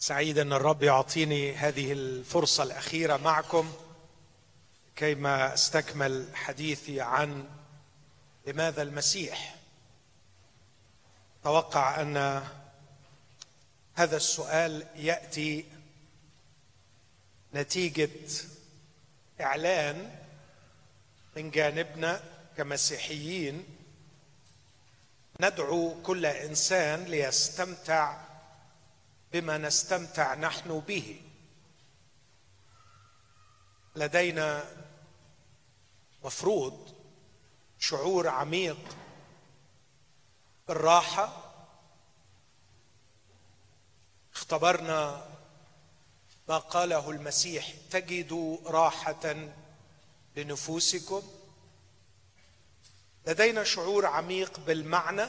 سعيد أن الرب يعطيني هذه الفرصة الأخيرة معكم كيما استكمل حديثي عن لماذا المسيح. توقع أن هذا السؤال يأتي نتيجة إعلان من جانبنا كمسيحيين. ندعو كل إنسان ليستمتع بما نستمتع نحن به. لدينا مفروض شعور عميق بالراحة. اختبرنا ما قاله المسيح تجدوا راحة لنفوسكم. لدينا شعور عميق بالمعنى.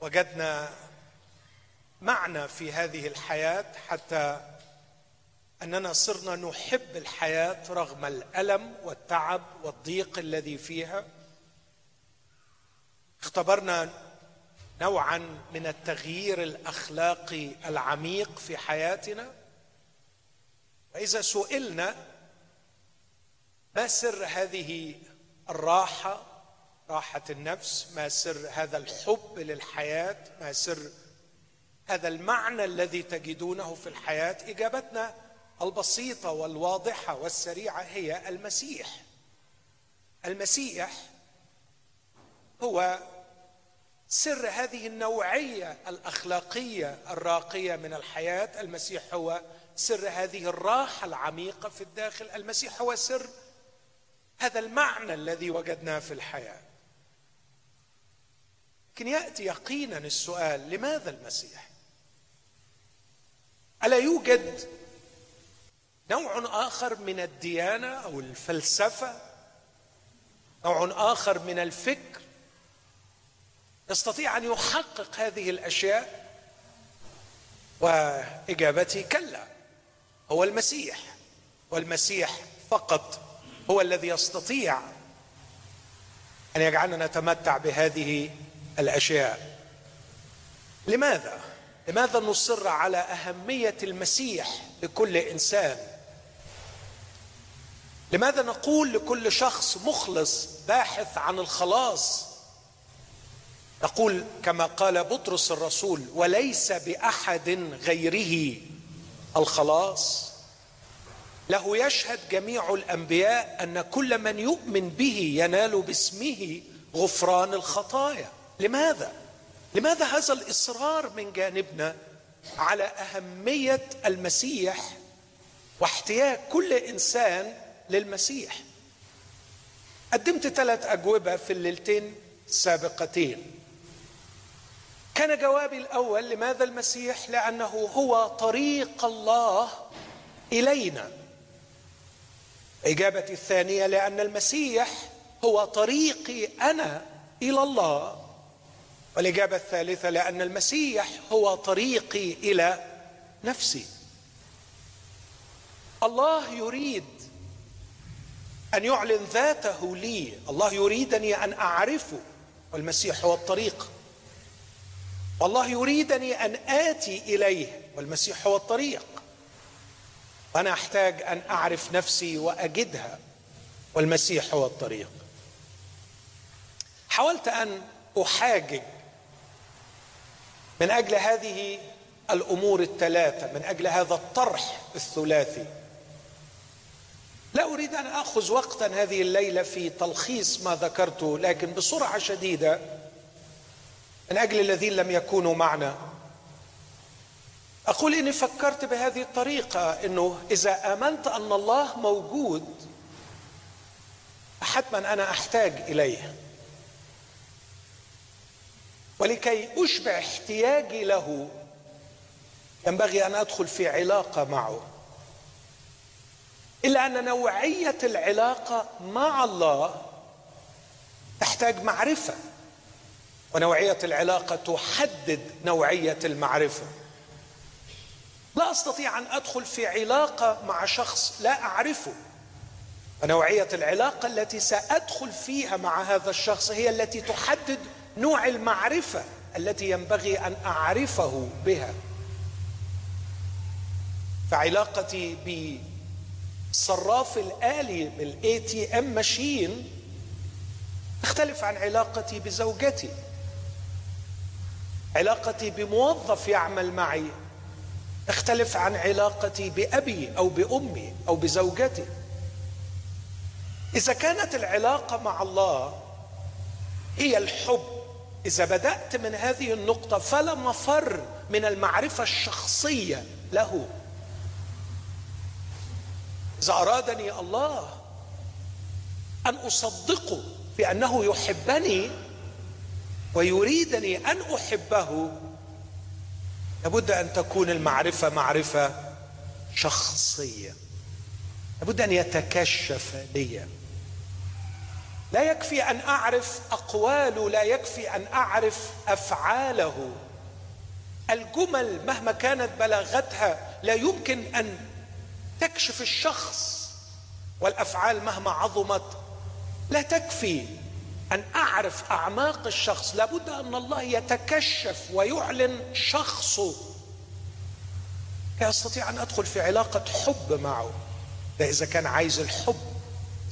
وجدنا معنى في هذه الحياة حتى أننا صرنا نحب الحياة رغم الألم والتعب والضيق الذي فيها. اختبرنا نوعا من التغيير الأخلاقي العميق في حياتنا. وإذا سئلنا ما سر هذه الراحة راحة النفس؟ ما سر هذا الحب للحياة؟ ما سر هذا المعنى الذي تجدونه في الحياة إجابتنا البسيطة والواضحة والسريعة هي المسيح. المسيح هو سر هذه النوعية الأخلاقية الراقية من الحياة. المسيح هو سر هذه الراحة العميقة في الداخل. المسيح هو سر هذا المعنى الذي وجدناه في الحياة. لكن يأتي يقينا السؤال لماذا المسيح؟ ألا يوجد نوع آخر من الديانة أو الفلسفة؟ نوع آخر من الفكر؟ يستطيع أن يحقق هذه الأشياء؟ وإجابتي كلا هو المسيح والمسيح فقط هو الذي يستطيع أن يجعلنا نتمتع بهذه الأشياء. لماذا؟ لماذا نصر على أهمية المسيح لكل إنسان؟ لماذا نقول لكل شخص مخلص باحث عن الخلاص؟ نقول كما قال بطرس الرسول وليس بأحد غيره الخلاص. له يشهد جميع الأنبياء أن كل من يؤمن به ينال باسمه غفران الخطايا. لماذا؟ لماذا هذا الإصرار من جانبنا على أهمية المسيح واحتياج كل إنسان للمسيح؟ قدمت ثلاث أجوبة في الليلتين السابقتين. كان جوابي الأول لماذا المسيح؟ لأنه هو طريق الله إلينا. إجابتي الثانية لأن المسيح هو طريقي أنا إلى الله. والإجابة الثالثة لأن المسيح هو طريقي إلى نفسي. الله يريد أن يعلن ذاته لي. الله يريدني أن أعرفه. والمسيح هو الطريق. والله يريدني أن آتي إليه. والمسيح هو الطريق. وأنا أحتاج أن أعرف نفسي وأجدها. والمسيح هو الطريق. حاولت أن أحاجج من أجل هذه الأمور الثلاثة من أجل هذا الطرح الثلاثي. لا أريد أن آخذ وقتا هذه الليلة في تلخيص ما ذكرته لكن بسرعة شديدة من أجل الذين لم يكونوا معنا. أقول إني فكرت بهذه الطريقة إنه إذا آمنت أن الله موجود حتما أنا أحتاج إليه. ولكي أشبع احتياجي له. ينبغي أن أدخل في علاقة معه. إلا أن نوعية العلاقة مع الله تحتاج معرفة ونوعية العلاقة تحدد نوعية المعرفة. لا أستطيع أن أدخل في علاقة مع شخص لا أعرفه. ونوعية العلاقة التي سأدخل فيها مع هذا الشخص هي التي تحدد نوع المعرفة التي ينبغي أن أعرفه بها. فعلاقتي بالصراف الآلي بال ATM machine تختلف عن علاقتي بزوجتي. علاقتي بموظف يعمل معي تختلف عن علاقتي بأبي أو بأمي أو بزوجتي. إذا كانت العلاقة مع الله هي الحب إذا بدأت من هذه النقطة فلا مفر من المعرفة الشخصية له. إذا أرادني الله أن أصدقه في أنه يحبني ويريدني أن أحبه لابد أن تكون المعرفة معرفة شخصية. لابد أن يتكشف لي. لا يكفي أن أعرف أقواله لا يكفي أن أعرف أفعاله. الجمل مهما كانت بلاغتها لا يمكن أن تكشف الشخص والأفعال مهما عظمت لا تكفي أن أعرف أعماق الشخص. لابد أن الله يتكشف ويعلن شخصه كي استطيع أن أدخل في علاقة حب معه. ده إذا كان عايز الحب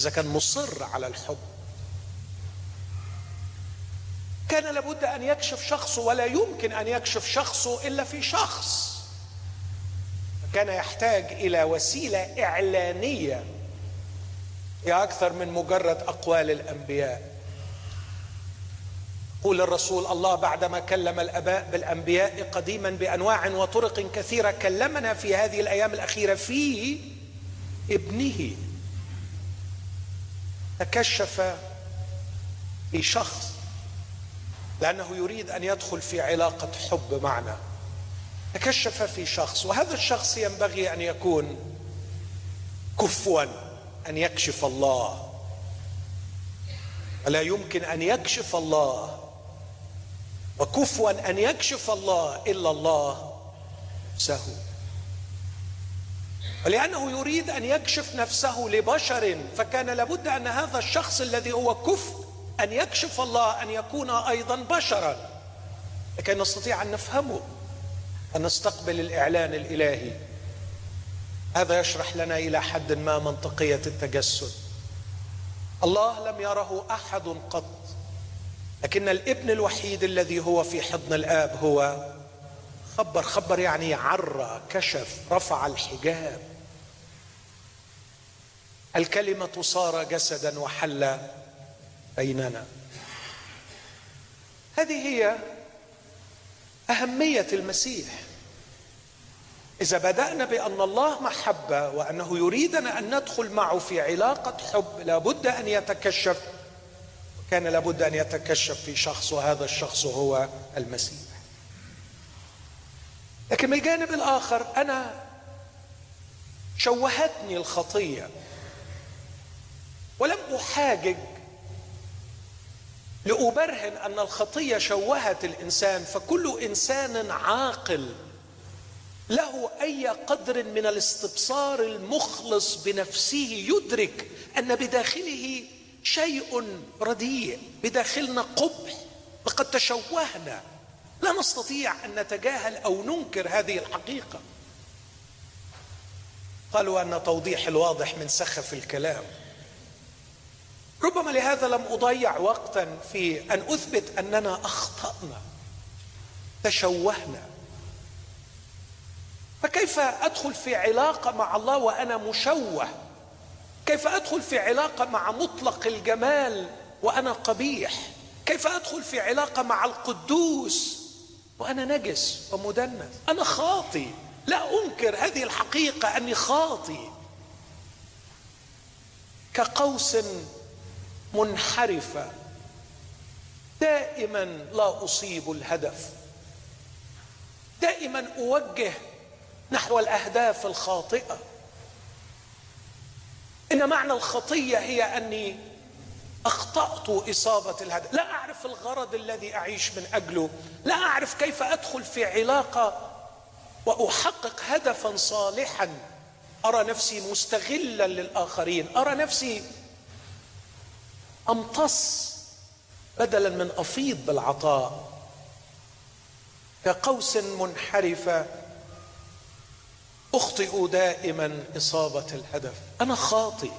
إذا كان مصر على الحب. كان لابد أن يكشف شخصه ولا يمكن أن يكشف شخصه إلا في شخص. كان يحتاج إلى وسيلة إعلانية هي أكثر من مجرد أقوال الأنبياء. قول الرسول الله بعدما كلم الأباء بالأنبياء قديما بأنواع وطرق كثيرة كلمنا في هذه الأيام الأخيرة في ابنه. تكشف في لأنه يريد أن يدخل في علاقة حب معنا. تكشف في شخص وهذا الشخص ينبغي أن يكون كفوا أن يكشف الله. ولا يمكن أن يكشف الله؟ وكفوا أن يكشف الله إلا الله نفسه. ولأنه يريد أن يكشف نفسه لبشر فكان لابد أن هذا الشخص الذي هو كفء أن يكشف الله أن يكون أيضا بشرا. لكي نستطيع أن نفهمه أن نستقبل الإعلان الإلهي. هذا يشرح لنا إلى حد ما منطقية التجسد. الله لم يره أحد قط لكن الابن الوحيد الذي هو في حضن الآب هو. خبر خبر يعني عرى كشف رفع الحجاب. الكلمة صار جسدا وحل بيننا هذه هي أهمية المسيح. إذا بدأنا بأن الله محبه وأنه يريدنا أن ندخل معه في علاقة حب لابد أن يتكشف. كان لابد أن يتكشف في شخص وهذا الشخص هو المسيح. لكن من الجانب الآخر أنا شوهتني الخطية. ولم أحاجج لأبرهن أن الخطية شوهت الإنسان فكل إنسان عاقل له أي قدر من الاستبصار المخلص بنفسه يدرك أن بداخله شيء رديء بداخلنا قبح لقد تشوهنا. لا نستطيع أن نتجاهل أو ننكر هذه الحقيقة. قالوا أن توضيح الواضح من سخف الكلام. ربما لهذا لم أضيع وقتا في أن أثبت أننا أخطأنا تشوهنا. فكيف أدخل في علاقة مع الله وأنا مشوه؟ كيف أدخل في علاقة مع مطلق الجمال وأنا قبيح؟ كيف أدخل في علاقة مع القدوس وأنا نجس ومدنس؟ أنا خاطي. لا أنكر هذه الحقيقة أني خاطي. كقوس منحرفة. دائما لا أصيب الهدف. دائما أوجه نحو الأهداف الخاطئة. إن معنى الخطية هي أني أخطأت إصابة الهدف. لا أعرف الغرض الذي أعيش من أجله. لا أعرف كيف أدخل في علاقة وأحقق هدفا صالحا. أرى نفسي مستغلا للآخرين. أرى نفسي أمتص بدلا من أفيض بالعطاء كقوس منحرفة أخطئ دائما إصابة الهدف. أنا خاطئ.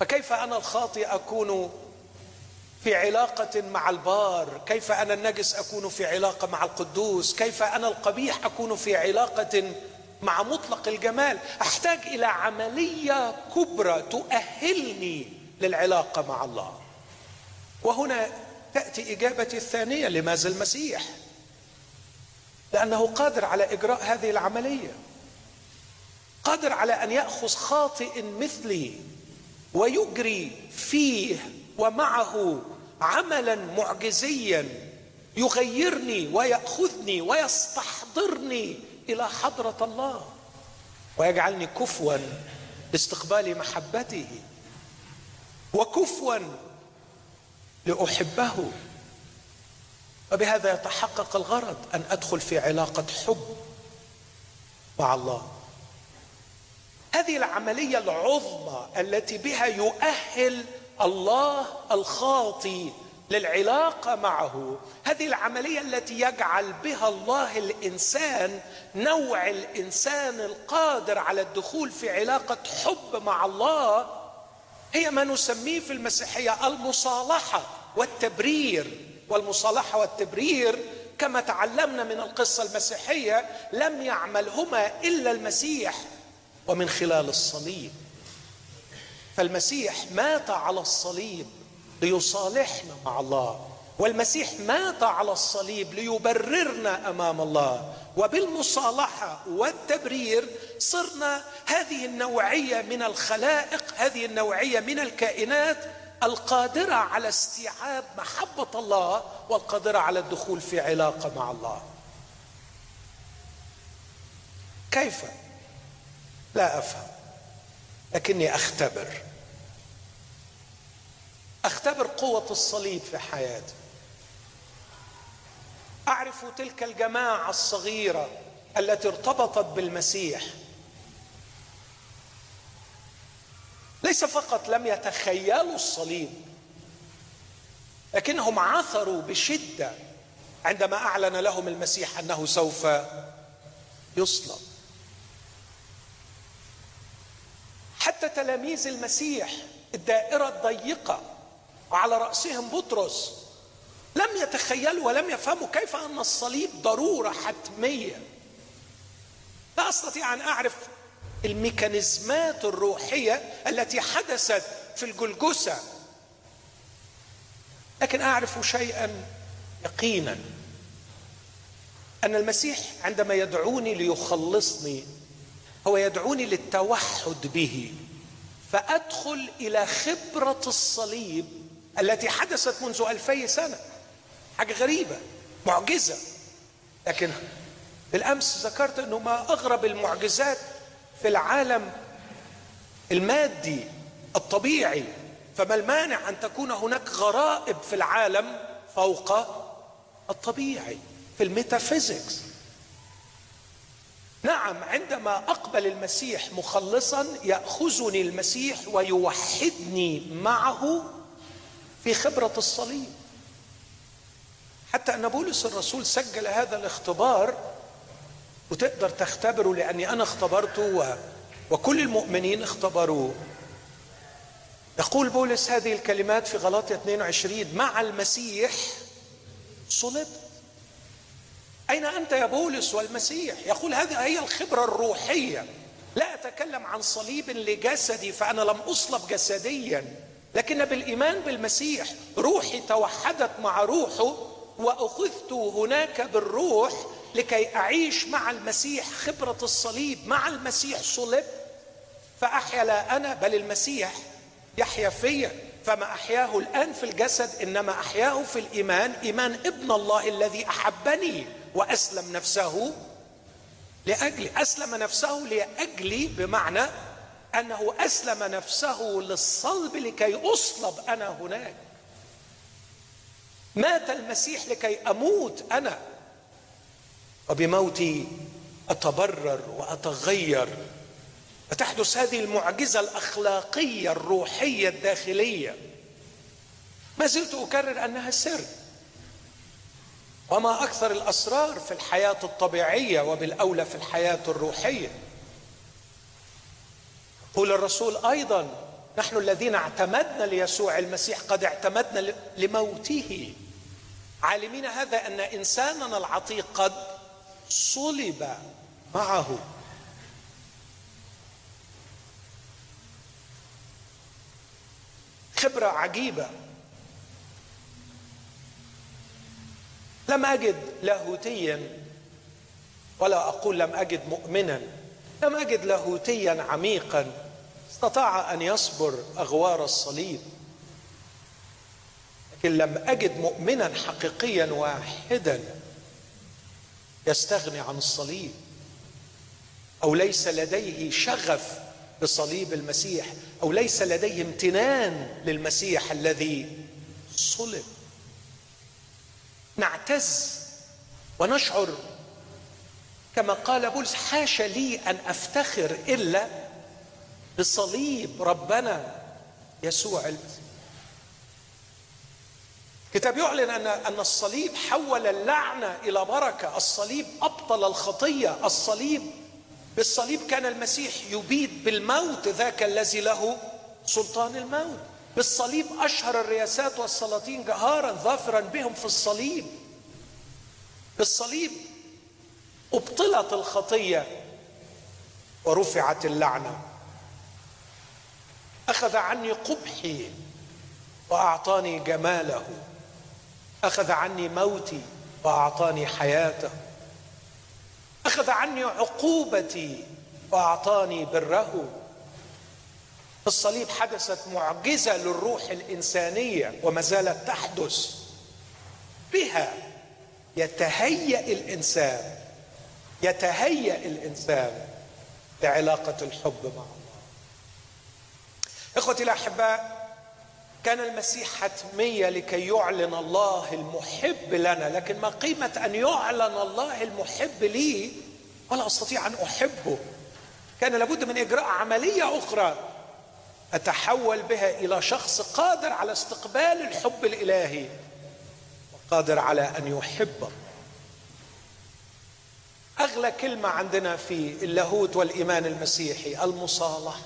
فكيف أنا الخاطئ أكون في علاقة مع البار؟ كيف أنا النجس أكون في علاقة مع القدوس؟ كيف أنا القبيح أكون في علاقة مع مطلق الجمال؟ أحتاج إلى عملية كبرى تؤهلني للعلاقة مع الله. وهنا تأتي إجابتي الثانية لماذا المسيح؟ لأنه قادر على إجراء هذه العملية. قادر على أن يأخذ خاطئ مثلي ويجري فيه ومعه عملا معجزيا يغيرني ويأخذني ويستحضرني إلى حضرة الله ويجعلني كفوا لاستقبال محبته. وكفوا لأحبه. وبهذا يتحقق الغرض أن أدخل في علاقة حب مع الله. هذه العملية العظمى التي بها يؤهل الله الخاطي للعلاقة معه هذه العملية التي يجعل بها الله الإنسان نوع الإنسان القادر على الدخول في علاقة حب مع الله هي ما نسميه في المسيحية المصالحة والتبرير. والمصالحة والتبرير كما تعلمنا من القصة المسيحية لم يعملهما إلا المسيح ومن خلال الصليب. فالمسيح مات على الصليب ليصالحنا مع الله. والمسيح مات على الصليب ليبررنا أمام الله. وبالمصالحة والتبرير صرنا هذه النوعية من الخلائق هذه النوعية من الكائنات القادرة على استيعاب محبة الله والقادرة على الدخول في علاقة مع الله. كيف؟ لا أفهم. لكني أختبر. أختبر قوة الصليب في حياتي. أعرف تلك الجماعة الصغيرة التي ارتبطت بالمسيح. ليس فقط لم يتخيلوا الصليب لكنهم عثروا بشدة عندما أعلن لهم المسيح أنه سوف يصلب. حتى تلاميذ المسيح الدائرة الضيقة وعلى رأسهم بطرس لم يتخيلوا ولم يفهموا كيف أن الصليب ضرورة حتمية. لا أستطيع أن أعرف الميكانيزمات الروحية التي حدثت في الجلجسه لكن أعرف شيئا يقينا. أن المسيح عندما يدعوني ليخلصني هو يدعوني للتوحد به فأدخل إلى خبرة الصليب التي حدثت منذ ألفي سنة. حاجة غريبة معجزة. لكن بالأمس ذكرت إنه ما أغرب المعجزات في العالم المادي الطبيعي فما المانع أن تكون هناك غرائب في العالم فوق الطبيعي في الميتافيزيكس. نعم عندما أقبل المسيح مخلصا يأخذني المسيح ويوحدني معه في خبرة الصليب. حتى أن بولس الرسول سجل هذا الاختبار وتقدر تختبره لأني أنا اختبرته و... وكل المؤمنين اختبروه. يقول بولس هذه الكلمات في غلاطية 22 مع المسيح صلبت أين أنت يا بولس والمسيح؟ يقول هذه هي الخبرة الروحية. لا أتكلم عن صليب لجسدي فأنا لم أصلب جسديا لكن بالإيمان بالمسيح روحي توحدت مع روحه. وأخذت هناك بالروح لكي أعيش مع المسيح خبرة الصليب مع المسيح صلب فأحيا لا أنا بل المسيح يحيا فيا فما أحياه الآن في الجسد إنما أحياه في الإيمان إيمان ابن الله الذي أحبني وأسلم نفسه لأجلي أسلم نفسه لأجلي بمعنى أنه أسلم نفسه للصلب لكي أصلب أنا هناك. مات المسيح لكي أموت أنا. وبموتي أتبرر وأتغير. فتحدث هذه المعجزة الأخلاقية الروحية الداخلية. ما زلت أكرر أنها سر. وما أكثر الأسرار في الحياة الطبيعية وبالأولى في الحياة الروحية. قول الرسول أيضا نحن الذين اعتمدنا ليسوع المسيح قد اعتمدنا لموته. عالمين هذا أن إنساننا العتيق قد صلب معه. خبرة عجيبة. لم أجد لاهوتيا ولا أقول لم أجد مؤمنا لم أجد لاهوتيا عميقا. استطاع أن يصبر أغوار الصليب لكن لم أجد مؤمنا حقيقيا واحدا يستغني عن الصليب أو ليس لديه شغف بصليب المسيح أو ليس لديه امتنان للمسيح الذي صلب. نعتز ونشعر كما قال بولس حاشا لي أن أفتخر إلا بصليب ربنا يسوع المسيح الكتاب يعلن ان أن الصليب حول اللعنة إلى بركة، الصليب أبطل الخطية، الصليب بالصليب كان المسيح يبيد بالموت ذاك الذي له سلطان الموت، بالصليب أشهر الرياسات والسلاطين جهارا ظافرا بهم في الصليب. بالصليب أبطلت الخطية ورفعت اللعنة. أخذ عني قبحي وأعطاني جماله. أخذ عني موتي وأعطاني حياته. أخذ عني عقوبتي وأعطاني بره. في الصليب حدثت معجزة للروح الإنسانية وما زالت تحدث بها. يتهيأ الإنسان يتهيأ الإنسان لعلاقه الحب مع الله إخوتي الأحباء كان المسيح حتمية لكي يعلن الله المحب لنا لكن ما قيمة أن يعلن الله المحب لي؟ ولا أستطيع أن أحبه. كان لابد من إجراء عملية أخرى أتحول بها إلى شخص قادر على استقبال الحب الإلهي وقادر على أن يحب. أغلى كلمة عندنا في اللاهوت والإيمان المسيحي المصالحة.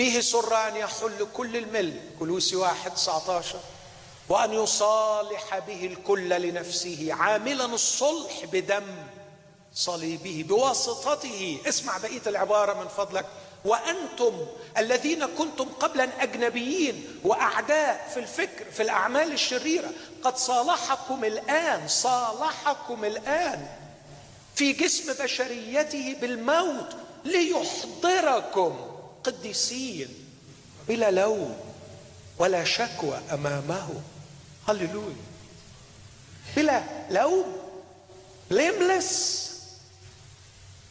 فيه سر أن يحل كل الملك كلوسي واحد 19 وأن يصالح به الكل لنفسه عاملا الصلح بدم صليبه بواسطته. اسمع بقية العبارة من فضلك. وأنتم الذين كنتم قبلا أجنبيين وأعداء في الفكر في الأعمال الشريرة قد صالحكم الآن صالحكم الآن في جسم بشريته بالموت ليحضركم. قديسين بلا لوم ولا شكوى أمامه. هللويا. بلا لوم ليملس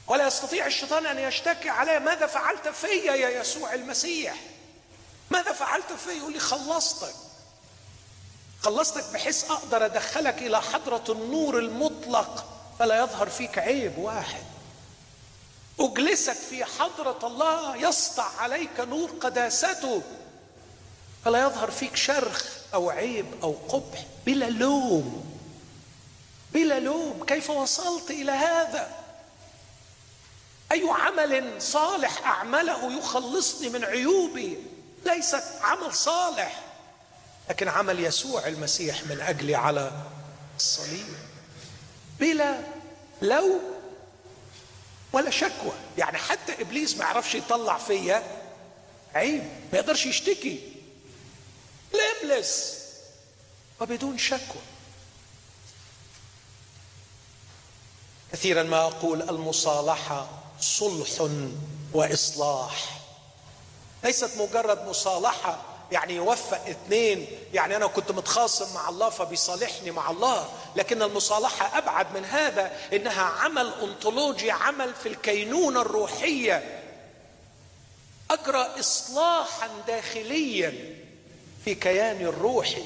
ولا يستطيع الشيطان أن يشتكي عليه ماذا فعلت فيا يا يسوع المسيح؟ ماذا فعلت فيا؟ يقول لي خلصتك. خلصتك بحيث أقدر أدخلك إلى حضرة النور المطلق فلا يظهر فيك عيب واحد. أجلسك في حضرة الله يسطع عليك نور قداسته. فلا يظهر فيك شرخ أو عيب أو قبح بلا لوم. بلا لوم. كيف وصلت إلى هذا؟ أي عمل صالح أعمله يخلصني من عيوبي؟ ليست عمل صالح. لكن عمل يسوع المسيح من أجلي على الصليب. بلا لوم ولا شكوى. يعني حتى إبليس ما يعرفش يطلع فيا عيب ما يقدرش يشتكي. لابلس وبدون شكوى. كثيرا ما أقول المصالحة صلح وإصلاح. ليست مجرد مصالحة يعني يوفق اثنين يعني أنا كنت متخاصم مع الله فبيصالحني مع الله لكن المصالحة أبعد من هذا إنها عمل أنطولوجي عمل في الكينونة الروحية. اجرى اصلاحا داخليا في كياني الروحي.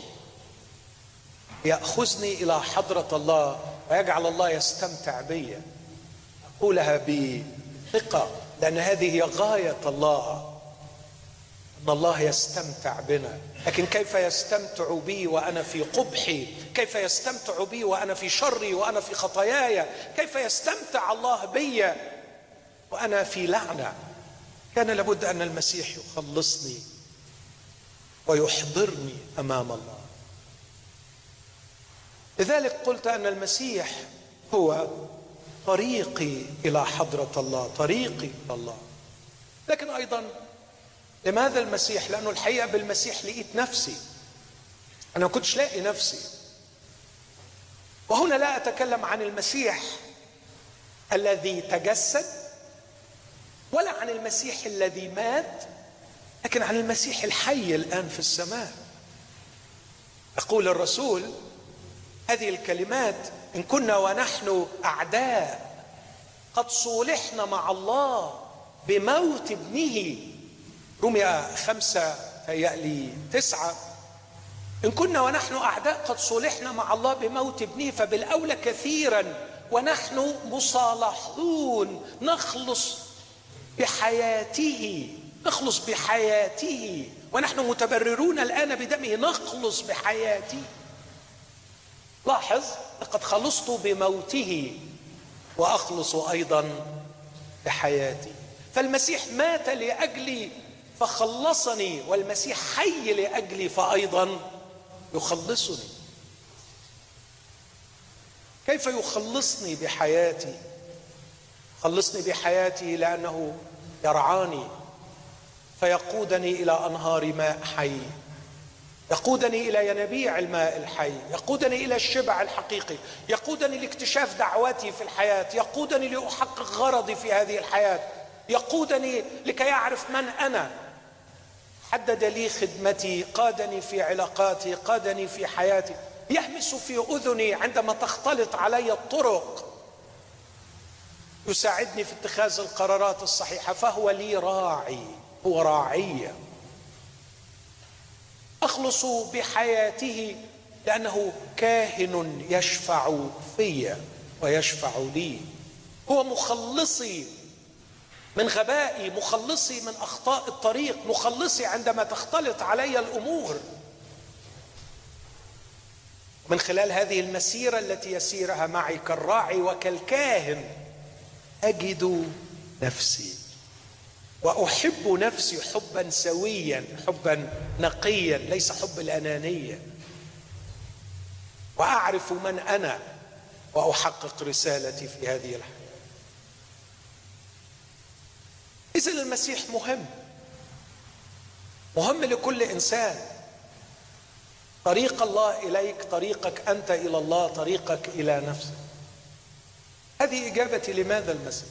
يأخذني إلى حضرة الله ويجعل الله يستمتع بي. أقولها بثقة لأن هذه هي غاية الله. إن الله يستمتع بنا. لكن كيف يستمتع بي وأنا في قبحي؟ كيف يستمتع بي وأنا في شري وأنا في خطاياي؟ كيف يستمتع الله بي وأنا في لعنة؟ كان لابد أن المسيح يخلصني ويحضرني أمام الله. لذلك قلت أن المسيح هو طريقي إلى حضرة الله طريقي إلى الله. لكن أيضا لماذا المسيح؟ لأنه الحقيقة بالمسيح لقيت نفسي. أنا ما كنتش لاقي نفسي. وهنا لا أتكلم عن المسيح الذي تجسد ولا عن المسيح الذي مات لكن عن المسيح الحي الآن في السماء. يقول الرسول هذه الكلمات إن كنا ونحن أعداء قد صولحنا مع الله بموت ابنه. رمي خمسة هيألي تسعة. إن كنا ونحن أعداء قد صلحنا مع الله بموت ابنه فبالأولى كثيرا ونحن مصالحون. نخلص بحياته نخلص بحياته. ونحن متبررون الآن بدمه نخلص بحياته. لاحظ لقد خلصت بموته وأخلص أيضا بحياتي. فالمسيح مات لأجلي فخلصني والمسيح حي لأجلي فأيضا يخلصني. كيف يخلصني بحياتي؟ خلصني بحياتي لأنه يرعاني فيقودني إلى أنهار ماء حي. يقودني إلى ينابيع الماء الحي. يقودني إلى الشبع الحقيقي. يقودني لاكتشاف دعوتي في الحياة. يقودني لأحقق غرضي في هذه الحياة. يقودني لكي يعرف من أنا. حدد لي خدمتي قادني في علاقاتي قادني في حياتي. يهمس في أذني عندما تختلط علي الطرق. يساعدني في اتخاذ القرارات الصحيحة فهو لي راعي هو راعي. أخلص بحياته لأنه كاهن يشفع في ويشفع لي. هو مخلصي. من غبائي مخلصي من أخطاء الطريق مخلصي عندما تختلط علي الأمور. من خلال هذه المسيرة التي يسيرها معي كالراعي وكالكاهن أجد نفسي وأحب نفسي حبا سويا حبا نقيا ليس حب الأنانية. وأعرف من أنا وأحقق رسالتي في هذه الحياة. إذا المسيح مهم. مهم لكل إنسان. طريق الله إليك طريقك أنت إلى الله طريقك إلى نفسك. هذه إجابتي لماذا المسيح؟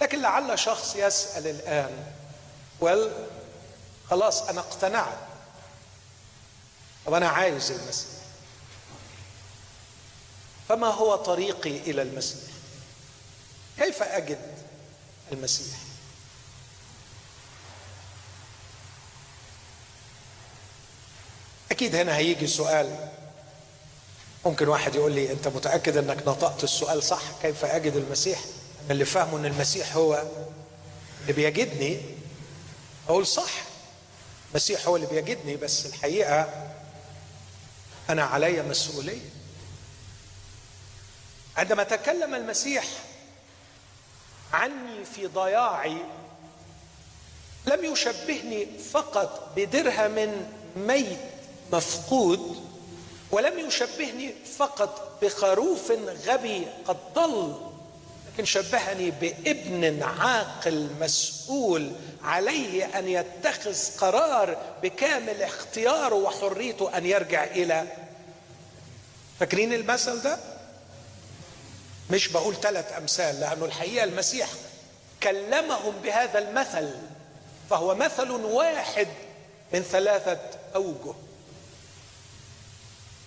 لكن لعل شخص يسأل الآن ول خلاص أنا اقتنعت. طب أنا عايز المسيح. فما هو طريقي إلى المسيح؟ كيف أجد؟ المسيح. أكيد هنا هيجي سؤال. ممكن واحد يقول لي أنت متأكد إنك نطقت السؤال صح؟ كيف أجد المسيح؟ أنا اللي فاهمه إن المسيح هو اللي بيجدني أقول صح. المسيح هو اللي بيجدني بس الحقيقة أنا علي مسؤولية. عندما تكلم المسيح عني في ضياعي. لم يشبهني فقط بدرهم ميت مفقود ولم يشبهني فقط بخروف غبي قد ضل لكن شبهني بابن عاقل مسؤول عليه أن يتخذ قرار بكامل اختياره وحريته أن يرجع إلى. فاكرين المثل ده؟ مش بقول ثلاث أمثال لأنه الحقيقة المسيح كلمهم بهذا المثل فهو مثل واحد من ثلاثة أوجه.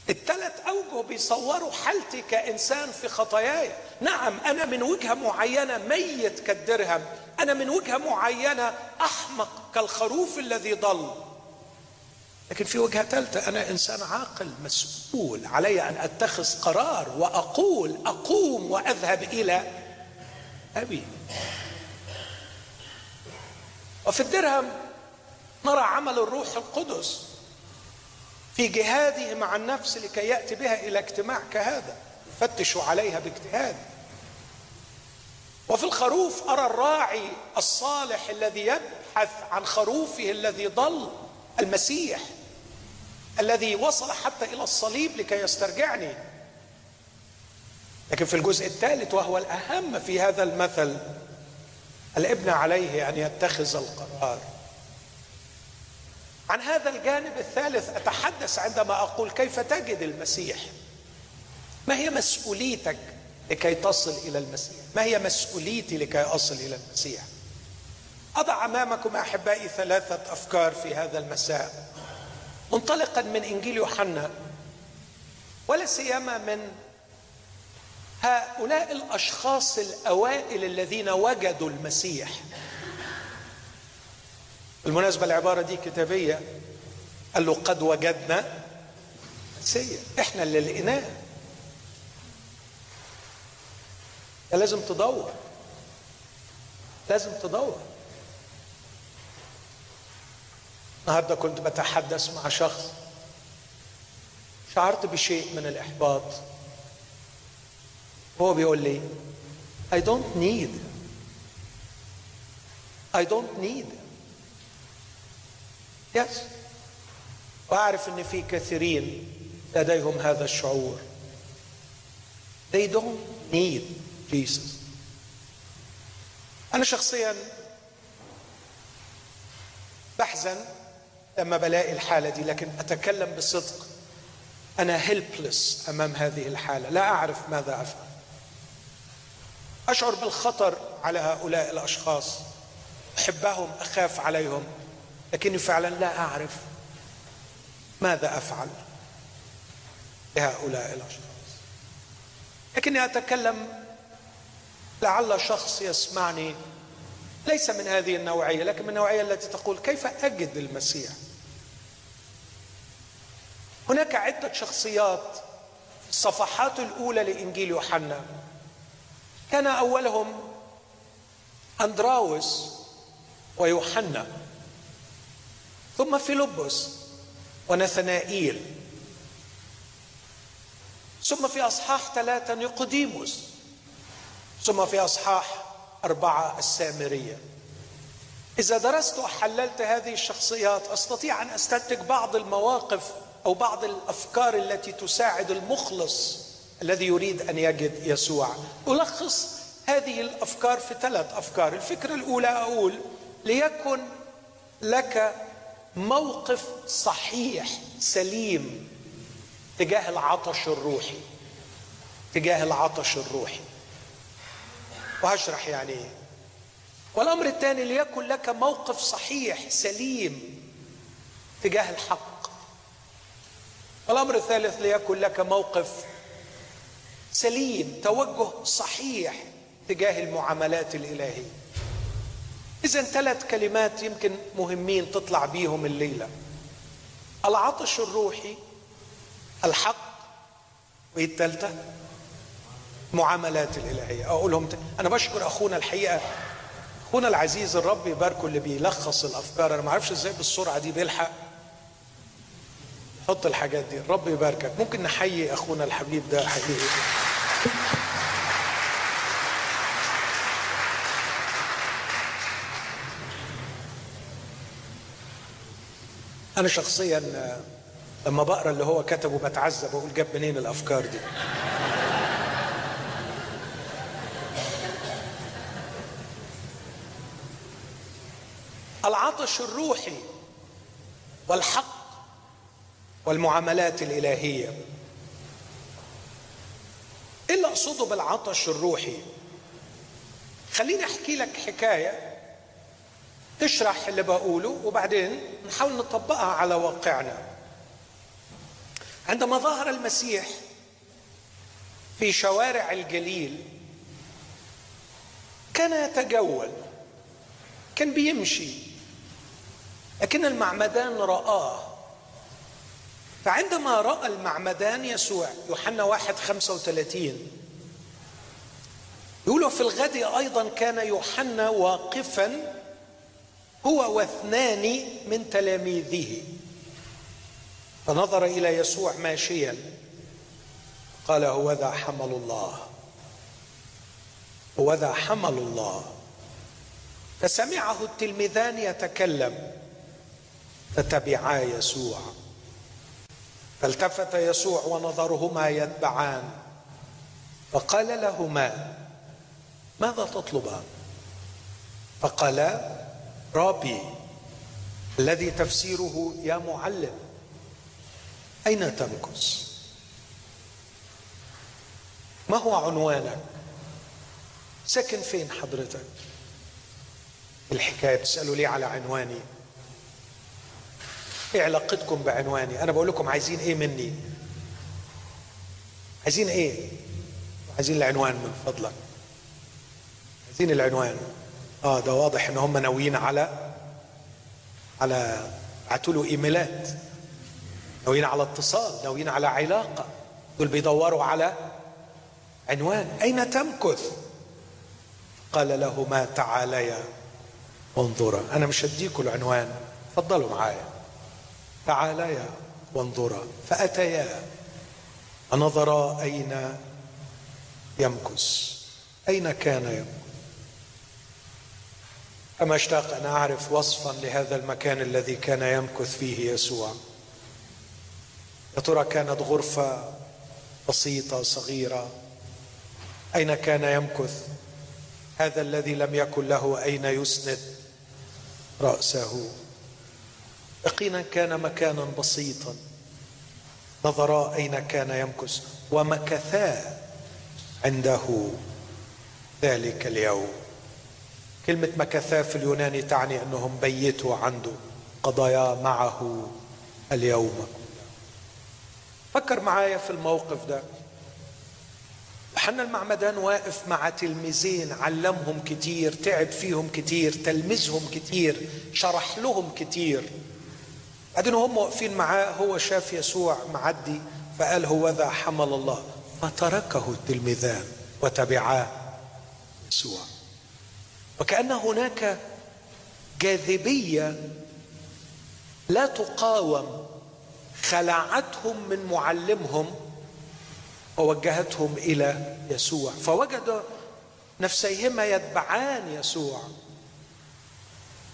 الثلاث أوجه بيصوروا حالتي كإنسان في خطاياي. نعم أنا من وجهة معينة ميت كالدرهم أنا من وجهة معينة أحمق كالخروف الذي ضل. لكن في وجهة ثالثة أنا إنسان عاقل مسؤول علي أن أتخذ قرار وأقول أقوم وأذهب إلى أبي. وفي الدرهم نرى عمل الروح القدس في جهاده مع النفس لكي يأتي بها إلى اجتماع كهذا. يفتش عليها باجتهاد. وفي الخروف أرى الراعي الصالح الذي يبحث عن خروفه الذي ضل. المسيح الذي وصل حتى إلى الصليب لكي يسترجعني. لكن في الجزء الثالث وهو الأهم في هذا المثل الابن عليه أن يتخذ القرار. عن هذا الجانب الثالث أتحدث عندما أقول كيف تجد المسيح؟ ما هي مسؤوليتك لكي تصل إلى المسيح؟ ما هي مسؤوليتي لكي أصل إلى المسيح؟ أضع أمامكم أحبائي ثلاثة أفكار في هذا المساء. منطلقا من إنجيل يوحنا ولا سيما من هؤلاء الأشخاص الأوائل الذين وجدوا المسيح. بالمناسبة العبارة دي كتابية. قال له قد وجدنا مسيح إحنا اللي لقيناه. لازم تدور. لازم تدور. النهارده كنت بتحدث مع شخص شعرت بشيء من الإحباط. هو بيقول لي I don't need. I don't need. Yes. وأعرف أن في كثيرين لديهم هذا الشعور. They don't need Jesus. أنا شخصيا بحزن لما بلاقي الحالة دي لكن أتكلم بصدق. أنا هيلبلس أمام هذه الحالة. لا أعرف ماذا أفعل. أشعر بالخطر على هؤلاء الأشخاص. أحبهم أخاف عليهم. لكني فعلا لا أعرف ماذا أفعل لهؤلاء الأشخاص. لكني أتكلم لعل شخص يسمعني. ليس من هذه النوعية لكن من النوعية التي تقول كيف أجد المسيح؟ هناك عدة شخصيات الصفحات الأولى لإنجيل يوحنا. كان أولهم أندراوس ويوحنا ثم فيلبس ونثنائيل ثم في أصحاح ثلاثة نيقوديموس ثم في أصحاح أربعة السامرية. إذا درست وحللت هذه الشخصيات أستطيع أن أستنتج بعض المواقف أو بعض الأفكار التي تساعد المخلص الذي يريد أن يجد يسوع. ألخص هذه الأفكار في ثلاث أفكار. الفكرة الأولى أقول ليكن لك موقف صحيح سليم تجاه العطش الروحي. تجاه العطش الروحي. وهشرح يعني. إيه والأمر الثاني ليكن لك موقف صحيح سليم تجاه الحق. والأمر الثالث ليكن لك موقف سليم توجه صحيح تجاه المعاملات الإلهية. إذا ثلاث كلمات يمكن مهمين تطلع بيهم الليلة. العطش الروحي الحق وايه الثالثة. معاملات الإلهية. اقولهم ت... أنا بشكر أخونا الحقيقة أخونا العزيز الرب يباركه اللي بيلخص الأفكار. أنا ما أعرفش إزاي بالسرعة دي بيلحق. حط الحاجات دي. الرب يباركك. ممكن نحيي أخونا الحبيب ده حقيقي. أنا شخصيا لما بقرأ اللي هو كتبه بتعذب بقول جاب منين الأفكار دي؟ العطش الروحي والحق والمعاملات الإلهية. إيه اللي أقصده بالعطش الروحي؟ خليني أحكي لك حكاية تشرح اللي بقوله وبعدين نحاول نطبقها على واقعنا. عندما ظهر المسيح في شوارع الجليل كان يتجول كان بيمشي. لكن المعمدان رآه. فعندما رأى المعمدان يسوع يوحنا واحد خمسة وثلاثين يقولوا في الغد أيضا كان يوحنا واقفا هو واثنان من تلاميذه. فنظر إلى يسوع ماشيا. قال هو ذا حمل الله. هو ذا حمل الله. فسمعه التلميذان يتكلم. فتبعا يسوع. فالتفت يسوع ونظرهما يتبعان. فقال لهما ماذا تطلبان؟ فقالا رابي الذي تفسيره يا معلم أين تمكث ما هو عنوانك؟ ساكن فين حضرتك؟ الحكاية بتسالوا لي على عنواني. إيه علاقتكم بعنواني. أنا بقول لكم عايزين إيه مني؟ عايزين إيه؟ عايزين العنوان من فضلك. عايزين العنوان. آه ده واضح إن هم ناويين على على بعتوا له إيميلات. ناويين على اتصال ناويين على علاقة. دول بيدوروا على عنوان. أين تمكث؟ قال له ما تعاليا وانظرا أنا مش هديكوا العنوان. تفضلوا معايا. تعاليا وانظرا فأتيا فنظرا أين يمكث؟ أين كان يمكث؟ أما اشتاق أن أعرف وصفا لهذا المكان الذي كان يمكث فيه يسوع. يا ترى كانت غرفة بسيطة صغيرة؟ أين كان يمكث؟ هذا الذي لم يكن له أين يسند رأسه. يقينا كان مكانا بسيطا. نظرا أين كان يمكث ومكثا عنده ذلك اليوم. كلمة مكثا في اليوناني تعني أنهم بيتوا عنده قضايا معه اليوم. فكر معايا في الموقف ده. يوحنا المعمدان واقف مع تلميذين علمهم كتير تعب فيهم كتير تلمذهم كتير شرح لهم كتير. بعدين هم واقفين معاه هو شاف يسوع معدي فقال هو ذا حمل الله. فتركه التلميذان وتبعاه يسوع. وكأن هناك جاذبية لا تقاوم خلعتهم من معلمهم ووجهتهم إلى يسوع. فوجد نفسيهما يتبعان يسوع.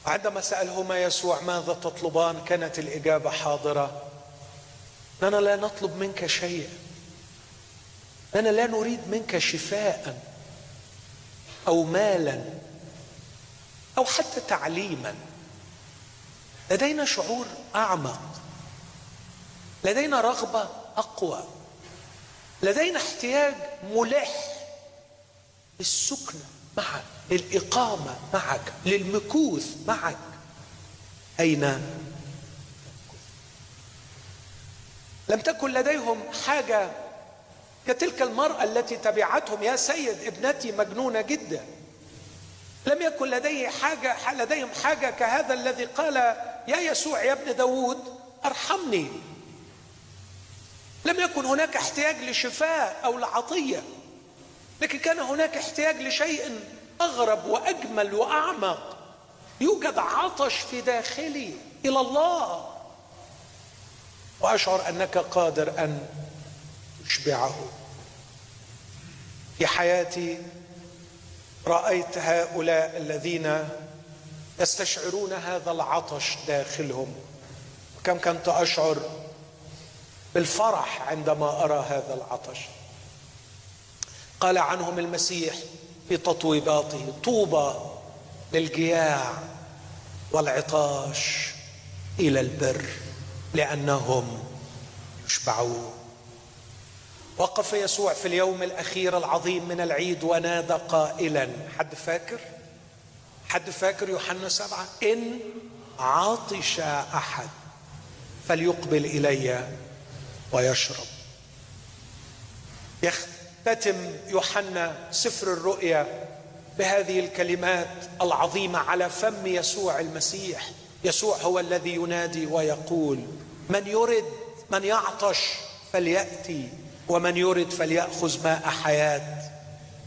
عندما سألهما يسوع ماذا تطلبان؟ كانت الإجابة حاضرة. اننا لا نطلب منك شيئا. اننا لا نريد منك شفاء أو مالا أو حتى تعليما. لدينا شعور أعمق. لدينا رغبة أقوى. لدينا احتياج ملح للسكنة معك للإقامة معك للمكوث معك. أين؟ لم تكن لديهم حاجة كتلك المرأة التي تبعتهم يا سيد ابنتي مجنونة جدا. لم يكن لديه حاجة لديهم حاجة كهذا الذي قال يا يسوع يا ابن داود أرحمني. لم يكن هناك احتياج لشفاء أو لعطية لكن كان هناك احتياج لشيء أغرب وأجمل وأعمق. يوجد عطش في داخلي. إلى الله. وأشعر أنك قادر أن تشبعه. في حياتي رأيت هؤلاء الذين يستشعرون هذا العطش داخلهم. كم كنت أشعر بالفرح عندما أرى هذا العطش. قال عنهم المسيح في تطويباته. طوبى للجياع والعطاش إلى البر لأنهم يشبعون. وقف يسوع في اليوم الأخير العظيم من العيد ونادى قائلا حد فاكر؟ حد فاكر يوحنا سبعة؟ إن عطش أحد فليقبل إلي ويشرب. يختتم يوحنا سفر الرؤيا بهذه الكلمات العظيمة على فم يسوع المسيح. يسوع هو الذي ينادي ويقول من يرد من يعطش فليأتي ومن يرد فليأخذ ماء حياة.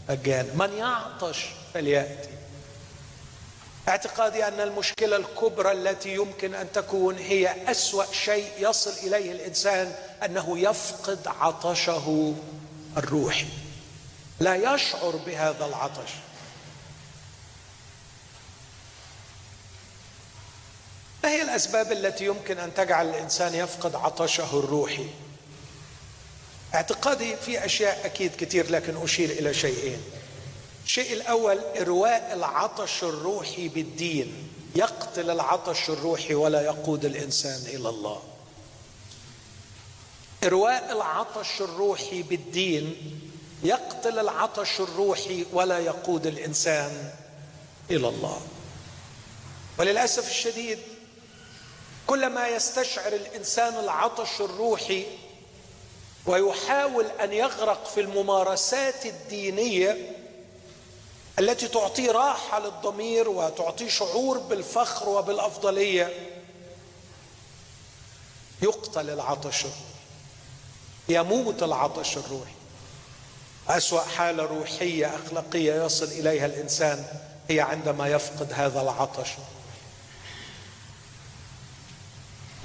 مجانا من يعطش فليأتي. اعتقادي أن المشكلة الكبرى التي يمكن أن تكون هي أسوأ شيء يصل إليه الإنسان أنه يفقد عطشه. الروحي لا يشعر بهذا العطش. ما هي الأسباب التي يمكن أن تجعل الإنسان يفقد عطشه الروحي؟ اعتقادي في أشياء أكيد كثير لكن أشير إلى شيئين. الشيء الأول إرواء العطش الروحي بالدين. يقتل العطش الروحي ولا يقود الإنسان إلى الله. ارواء العطش الروحي بالدين يقتل العطش الروحي ولا يقود الإنسان إلى الله. وللأسف الشديد كلما يستشعر الإنسان العطش الروحي ويحاول أن يغرق في الممارسات الدينية التي تعطيه راحة للضمير وتعطيه شعور بالفخر وبالأفضلية يقتل العطش يموت العطش الروحي. أسوأ حالة روحية أخلاقية يصل إليها الإنسان هي عندما يفقد هذا العطش.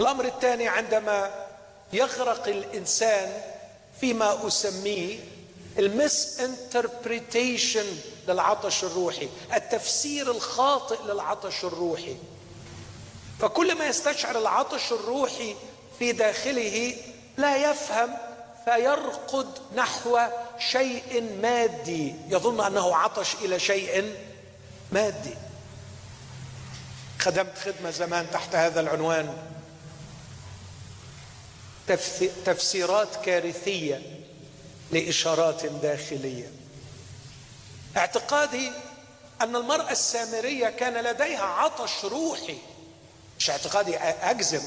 الأمر الثاني عندما يغرق الإنسان فيما أسميه المس انتربريتيشن للعطش الروحي التفسير الخاطئ للعطش الروحي. فكل ما يستشعر العطش الروحي في داخله لا يفهم فيرقد نحو شيء مادي. يظن أنه عطش إلى شيء مادي. خدمت خدمة زمان تحت هذا العنوان. تفسيرات كارثية لإشارات داخلية. اعتقادي أن المرأة السامرية كان لديها عطش روحي. مش اعتقادي أجزم.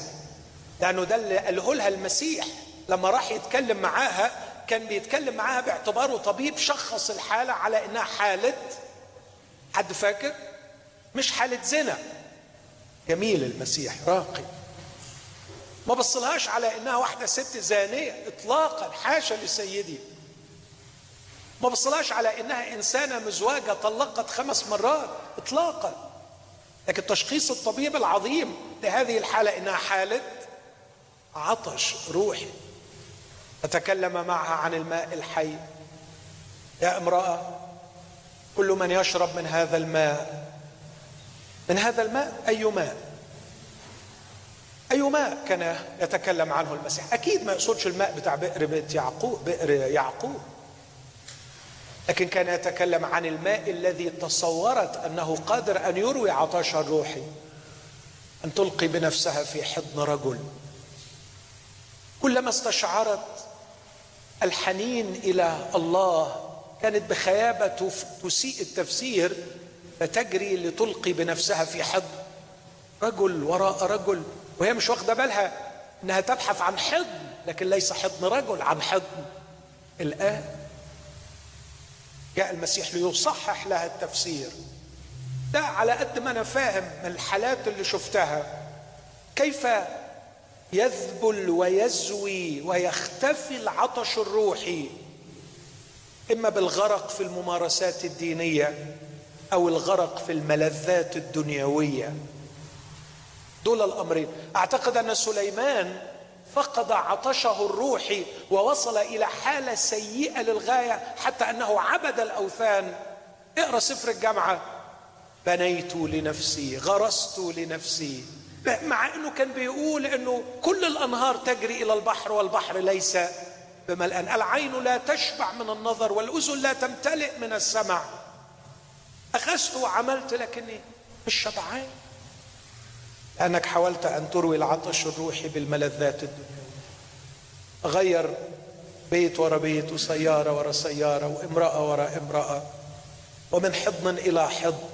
لأنه ده اللي قاله لها المسيح. لما راح يتكلم معاها كان بيتكلم معاها باعتباره طبيب شخص الحالة على إنها حالة حد فاكر؟ مش حالة زنا. جميل المسيح راقي. ما بصلهاش على إنها واحدة ست زانية اطلاقا حاشا لسيدي. ما بصلهاش على إنها إنسانة مزواجة طلقت خمس مرات اطلاقا. لكن تشخيص الطبيب العظيم لهذه الحالة إنها حالة عطش روحي. فتكلم معها عن الماء الحي. يا امرأة كل من يشرب من هذا الماء من هذا الماء أي ماء؟ أي ماء كان يتكلم عنه المسيح؟ أكيد ما يقصدش الماء بتاع بئر بيت يعقوب بئر يعقوب. لكن كان يتكلم عن الماء الذي تصورت أنه قادر أن يروي عطشها الروحي أن تلقي بنفسها في حضن رجل. كلما استشعرت الحنين إلى الله كانت بخيابة تسيء التفسير فتجري لتلقي بنفسها في حضن رجل وراء رجل وهي مش واخدة بالها إنها تبحث عن حضن لكن ليس حضن رجل عن حضن. الآب جاء المسيح ليصحح لها التفسير. ده على قد ما أنا فاهم من الحالات اللي شفتها. كيف يذبل ويزوي ويختفي العطش الروحي إما بالغرق في الممارسات الدينية أو الغرق في الملذات الدنيوية. دول الأمرين. أعتقد أن سليمان فقد عطشه الروحي ووصل إلى حالة سيئة للغاية حتى أنه عبد الأوثان. اقرأ سفر الجامعة. بنيت لنفسي غرست لنفسي. مع إنه كان بيقول إنه كل الأنهار تجري إلى البحر والبحر ليس بملآن. العين لا تشبع من النظر والأذن لا تمتلئ من السمع. أخذت وعملت لكني مش شبعان. لأنك حاولت أن تروي العطش الروحي بالملذات الدنيوية غير بيت ورا بيت وسيارة ورا سيارة وامرأة ورا امرأة. ومن حضن إلى حضن.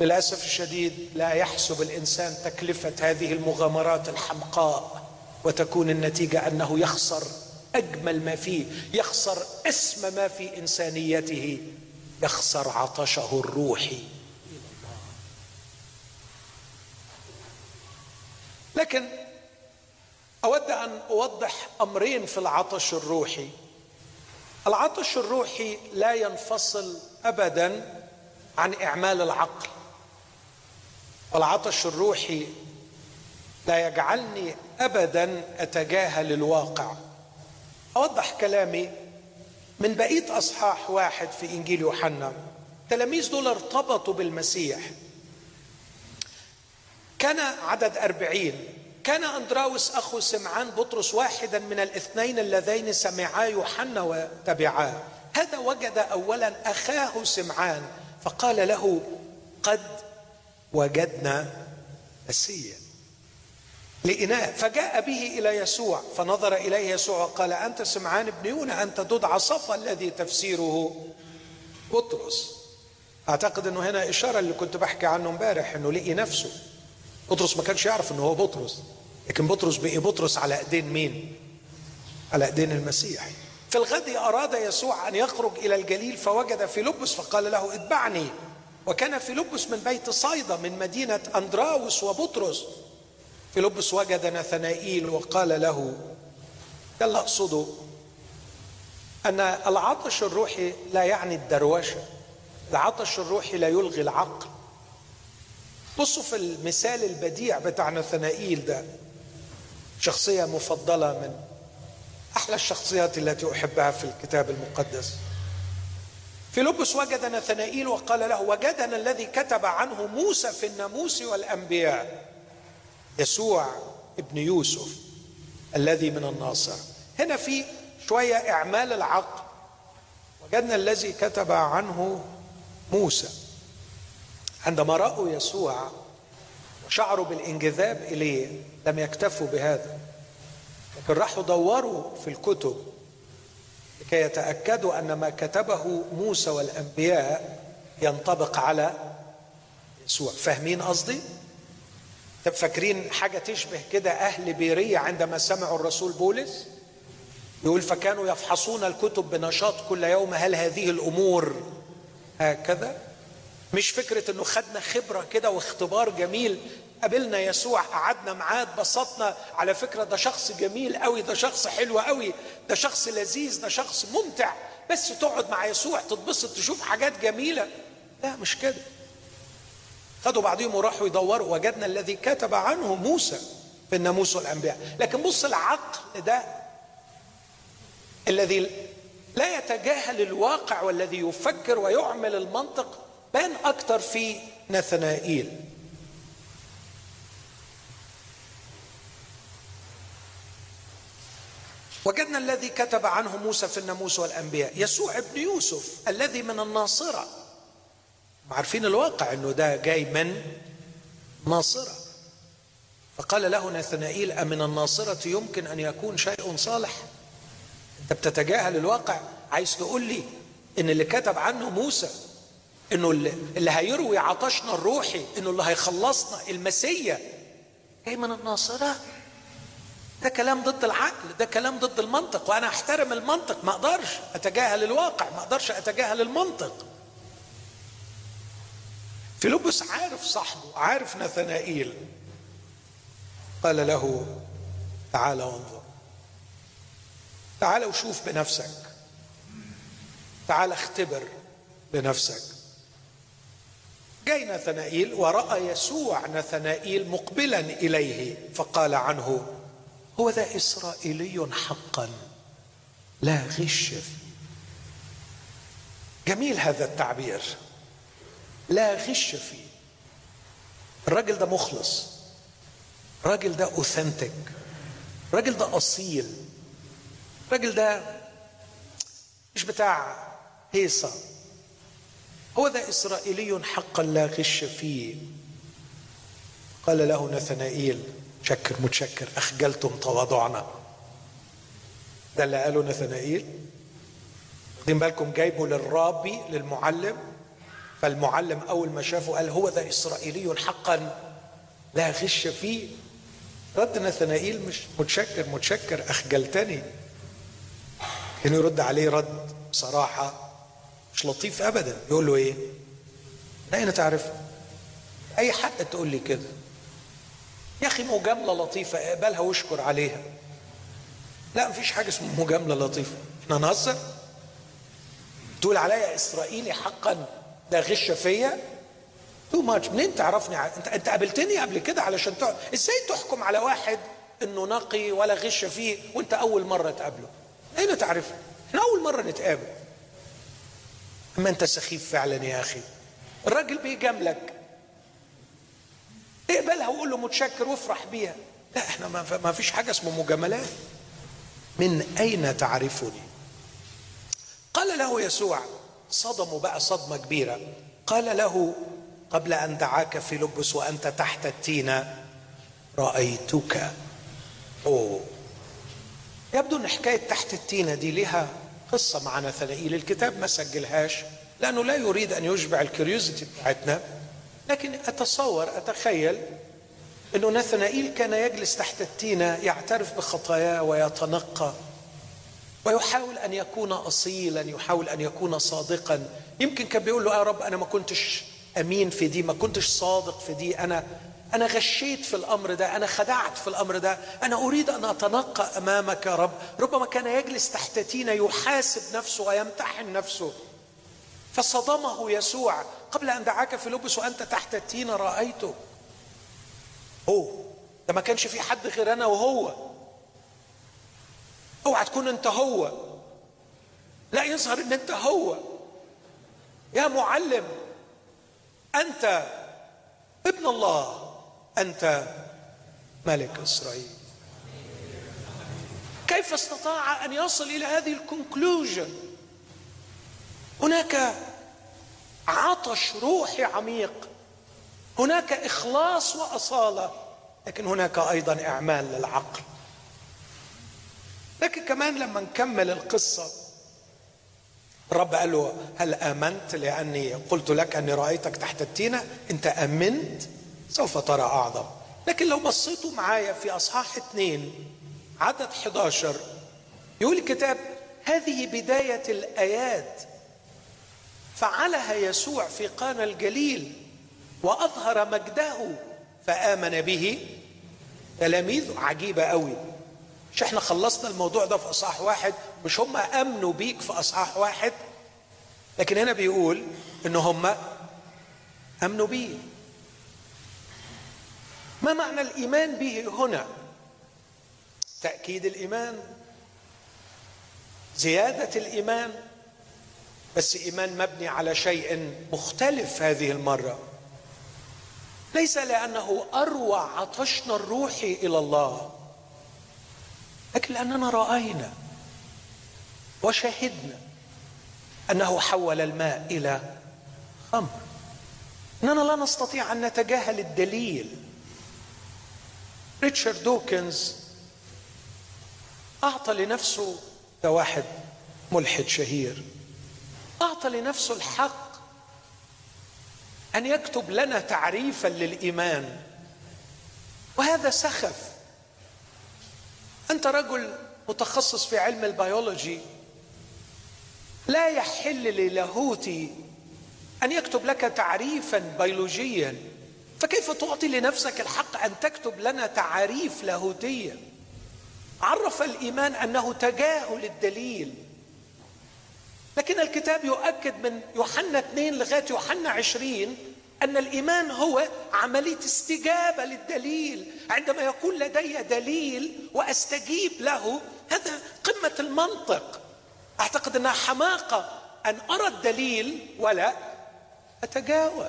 للأسف الشديد لا يحسب الإنسان تكلفة هذه المغامرات الحمقاء وتكون النتيجة أنه يخسر أجمل ما فيه يخسر أسمى ما في إنسانيته يخسر عطشه الروحي. لكن أود أن أوضح أمرين في العطش الروحي. العطش الروحي لا ينفصل ابدا عن إعمال العقل. والعطش الروحي لا يجعلني ابدا أتجاهل الواقع. أوضح كلامي. من بقية أصحاح واحد في إنجيل يوحنا التلاميذ دول ارتبطوا بالمسيح. كان عدد أربعين. كان أندراوس أخو سمعان بطرس واحدا من الاثنين اللذين سمعا يوحنا وتبعاه. هذا وجد أولا أخاه سمعان فقال له قد وجدنا مسيا لإناء فجاء به إلى يسوع فنظر إليه يسوع وقال أنت سمعان بن يونا أنت تدعى صفا الذي تفسيره بطرس. أعتقد أنه هنا إشارة اللي كنت بحكي عنه امبارح أنه لقي نفسه. بطرس ما كانش يعرف أنه هو بطرس لكن بطرس بقي بطرس على أيدين مين؟ على أيدين المسيح. في الغد أراد يسوع أن يخرج إلى الجليل فوجد فيلبس فقال له اتبعني. وكان فيلبس من بيت صيدا من مدينة أندراوس وبطرس. فيلبس وجد نثنائيل وقال له ده اللي أقصده. أن العطش الروحي لا يعني الدروشه العطش الروحي لا يلغي العقل. بصوا في المثال البديع بتاع نثنائيل ده شخصية مفضلة من أحلى الشخصيات التي أحبها في الكتاب المقدس. فيلبس وجد نثنائيل وقال له وجدنا الذي كتب عنه موسى في الناموس والأنبياء. يسوع ابن يوسف الذي من الناصر. هنا في شوية إعمال العقل. وجدنا الذي كتب عنه موسى. عندما رأوا يسوع وشعروا بالانجذاب إليه لم يكتفوا بهذا لكن راحوا دوروا في الكتب. لكي يتأكدوا أن ما كتبه موسى والأنبياء ينطبق على يسوع. فاهمين قصدي؟ طب فاكرين حاجة تشبه كده أهل بيرية عندما سمعوا الرسول بولس؟ يقول فكانوا يفحصون الكتب بنشاط كل يوم هل هذه الأمور هكذا؟ مش فكرة إنه خدنا خبرة كده واختبار جميل قابلنا يسوع قعدنا معاه اتبسطنا. على فكرة ده شخص جميل قوي ده شخص حلو قوي ده شخص لذيذ ده شخص ممتع. بس تقعد مع يسوع تتبسط تشوف حاجات جميلة. لا مش كده. خدوا بعضهم وراحوا يدوروا. وجدنا الذي كتب عنه موسى في الناموس والأنبياء. لكن بص العقل ده الذي لا يتجاهل الواقع والذي يفكر ويعمل المنطق بان أكتر في نثنائيل. وجدنا الذي كتب عنه موسى في الناموس والأنبياء يسوع ابن يوسف الذي من الناصرة. عارفين الواقع إنه ده جاي من ناصرة. فقال له نثنائيل أمن الناصرة يمكن أن يكون شيء صالح؟ أنت بتتجاهل الواقع؟ عايز تقول لي إن اللي كتب عنه موسى إنه اللي هيروي عطشنا الروحي إنه اللي هيخلصنا المسيا جاي من الناصرة؟ ده كلام ضد العقل ده كلام ضد المنطق وأنا أحترم المنطق ما أقدرش أتجاهل الواقع ما أقدرش أتجاهل المنطق. فيلبس عارف صاحبه عارف نثنائيل. قال له تعال وانظر. تعال وشوف بنفسك. تعال اختبر بنفسك. جاي نثنائيل ورأى يسوع نثنائيل مقبلا إليه فقال عنه هو ذا إسرائيلي حقا. لا غش. فيه جميل هذا التعبير. لا غش فيه. الراجل ده مخلص. الراجل ده اوثنتك الراجل ده أصيل. الراجل ده مش بتاع هيصة. هو ذا إسرائيلي حقا لا غش فيه. قال له نثنائيل. شكر متشكر. أخجلتم تواضعنا. ده اللي قاله نثنائيل. واخدين بالكم جايبه للرابي للمعلم. فالمعلم أول ما شافه قال هو ذا إسرائيلي حقا لا غش فيه. رد نثنائيل مش متشكر متشكر. أخجلتني. كان يرد عليه رد بصراحة مش لطيف ابدا. يقول له إيه؟ اين تعرف؟ أي حق تقول لي كده؟ يا أخي مجاملة لطيفة اقبلها واشكر عليها. لا مفيش حاجة اسمها مجاملة لطيفة. إحنا نهزر؟ تقول عليا إسرائيلي حقا لا غش فيا؟ تو ماتش منين تعرفني؟ أنت أنت قابلتني قبل كده علشان تع... إزاي تحكم على واحد إنه نقي ولا غش فيه وأنت أول مرة تقابله؟ أين تعرفه إحنا أول مرة نتقابل. أما أنت سخيف فعلا يا أخي. الراجل بيجاملك. اقبلها وقول له متشكر وافرح بيها. لا إحنا ما فيش حاجة اسمه مجاملات. من أين تعرفني؟ قال له يسوع صدموا بقى صدمة كبيرة. قال له قبل أن دعاك في لبس وأنت تحت التينة رأيتك. أوه. يبدو إن حكاية تحت التينة دي لها قصة مع نثنائيل الكتاب ما سجلهاش. لأنه لا يريد أن يشبع الكريوزيتي بتاعتنا. لكن أتصور أتخيل أنه نثنائيل كان يجلس تحت التينة يعترف بخطاياه ويتنقى ويحاول أن يكون اصيلا يحاول أن يكون صادقا. يمكن كان بيقول له يا رب أنا ما كنتش أمين في دي ما كنتش صادق في دي أنا أنا غشيت في الأمر ده أنا خدعت في الأمر ده أنا أريد أن أتنقى أمامك يا رب. ربما كان يجلس تحت تينة يحاسب نفسه ويمتحن نفسه. فصدمه يسوع قبل أن دعاك في لبس وأنت تحت التينه رأيته. هو. ده ما كانش في حد غير أنا وهو. اوعى تكون أنت هو. لا يظهر إن أنت هو. يا معلم أنت ابن الله. أنت ملك إسرائيل. كيف استطاع أن يصل إلى هذه الكونكلوجن هناك عطش روحي عميق. هناك إخلاص وأصالة لكن هناك أيضا إعمال للعقل. لكن كمان لما نكمل القصة الرب قال له هل آمنت لأني قلت لك أني رأيتك تحت التينة؟ إنت آمنت؟ سوف ترى أعظم. لكن لو بصيتوا معايا في أصحاح اثنين عدد 11 يقول الكتاب هذه بداية الآيات فعلها يسوع في قانا الجليل وأظهر مجده فآمن به. تلاميذه عجيبة قوي مش إحنا خلصنا الموضوع ده في أصحاح واحد؟ مش هم آمنوا بيك في أصحاح واحد؟ لكن هنا بيقول إن هم آمنوا بيه. ما معنى الإيمان به هنا؟ تأكيد الإيمان. زيادة الإيمان. بس إيمان مبني على شيء مختلف هذه المرة. ليس لأنه أروع عطشنا الروحي إلى الله لكن لأننا رأينا وشهدنا أنه حول الماء إلى خمر. إننا لا نستطيع أن نتجاهل الدليل. ريتشارد دوكنز أعطى لنفسه ده واحد ملحد شهير. اعطى لنفسه الحق أن يكتب لنا تعريفا للإيمان. وهذا سخف. أنت رجل متخصص في علم البيولوجي. لا يحل للاهوتي أن يكتب لك تعريفا بيولوجيا. فكيف تعطي لنفسك الحق أن تكتب لنا تعاريف لاهوتيه عرف الإيمان أنه تجاهل الدليل. لكن الكتاب يؤكد من يوحنا 2 لغاية يوحنا 20 أن الإيمان هو عملية استجابة للدليل. عندما يكون لدي دليل وأستجيب له هذا قمة المنطق. أعتقد أنها حماقة. أن أرى الدليل ولا أتجاوب.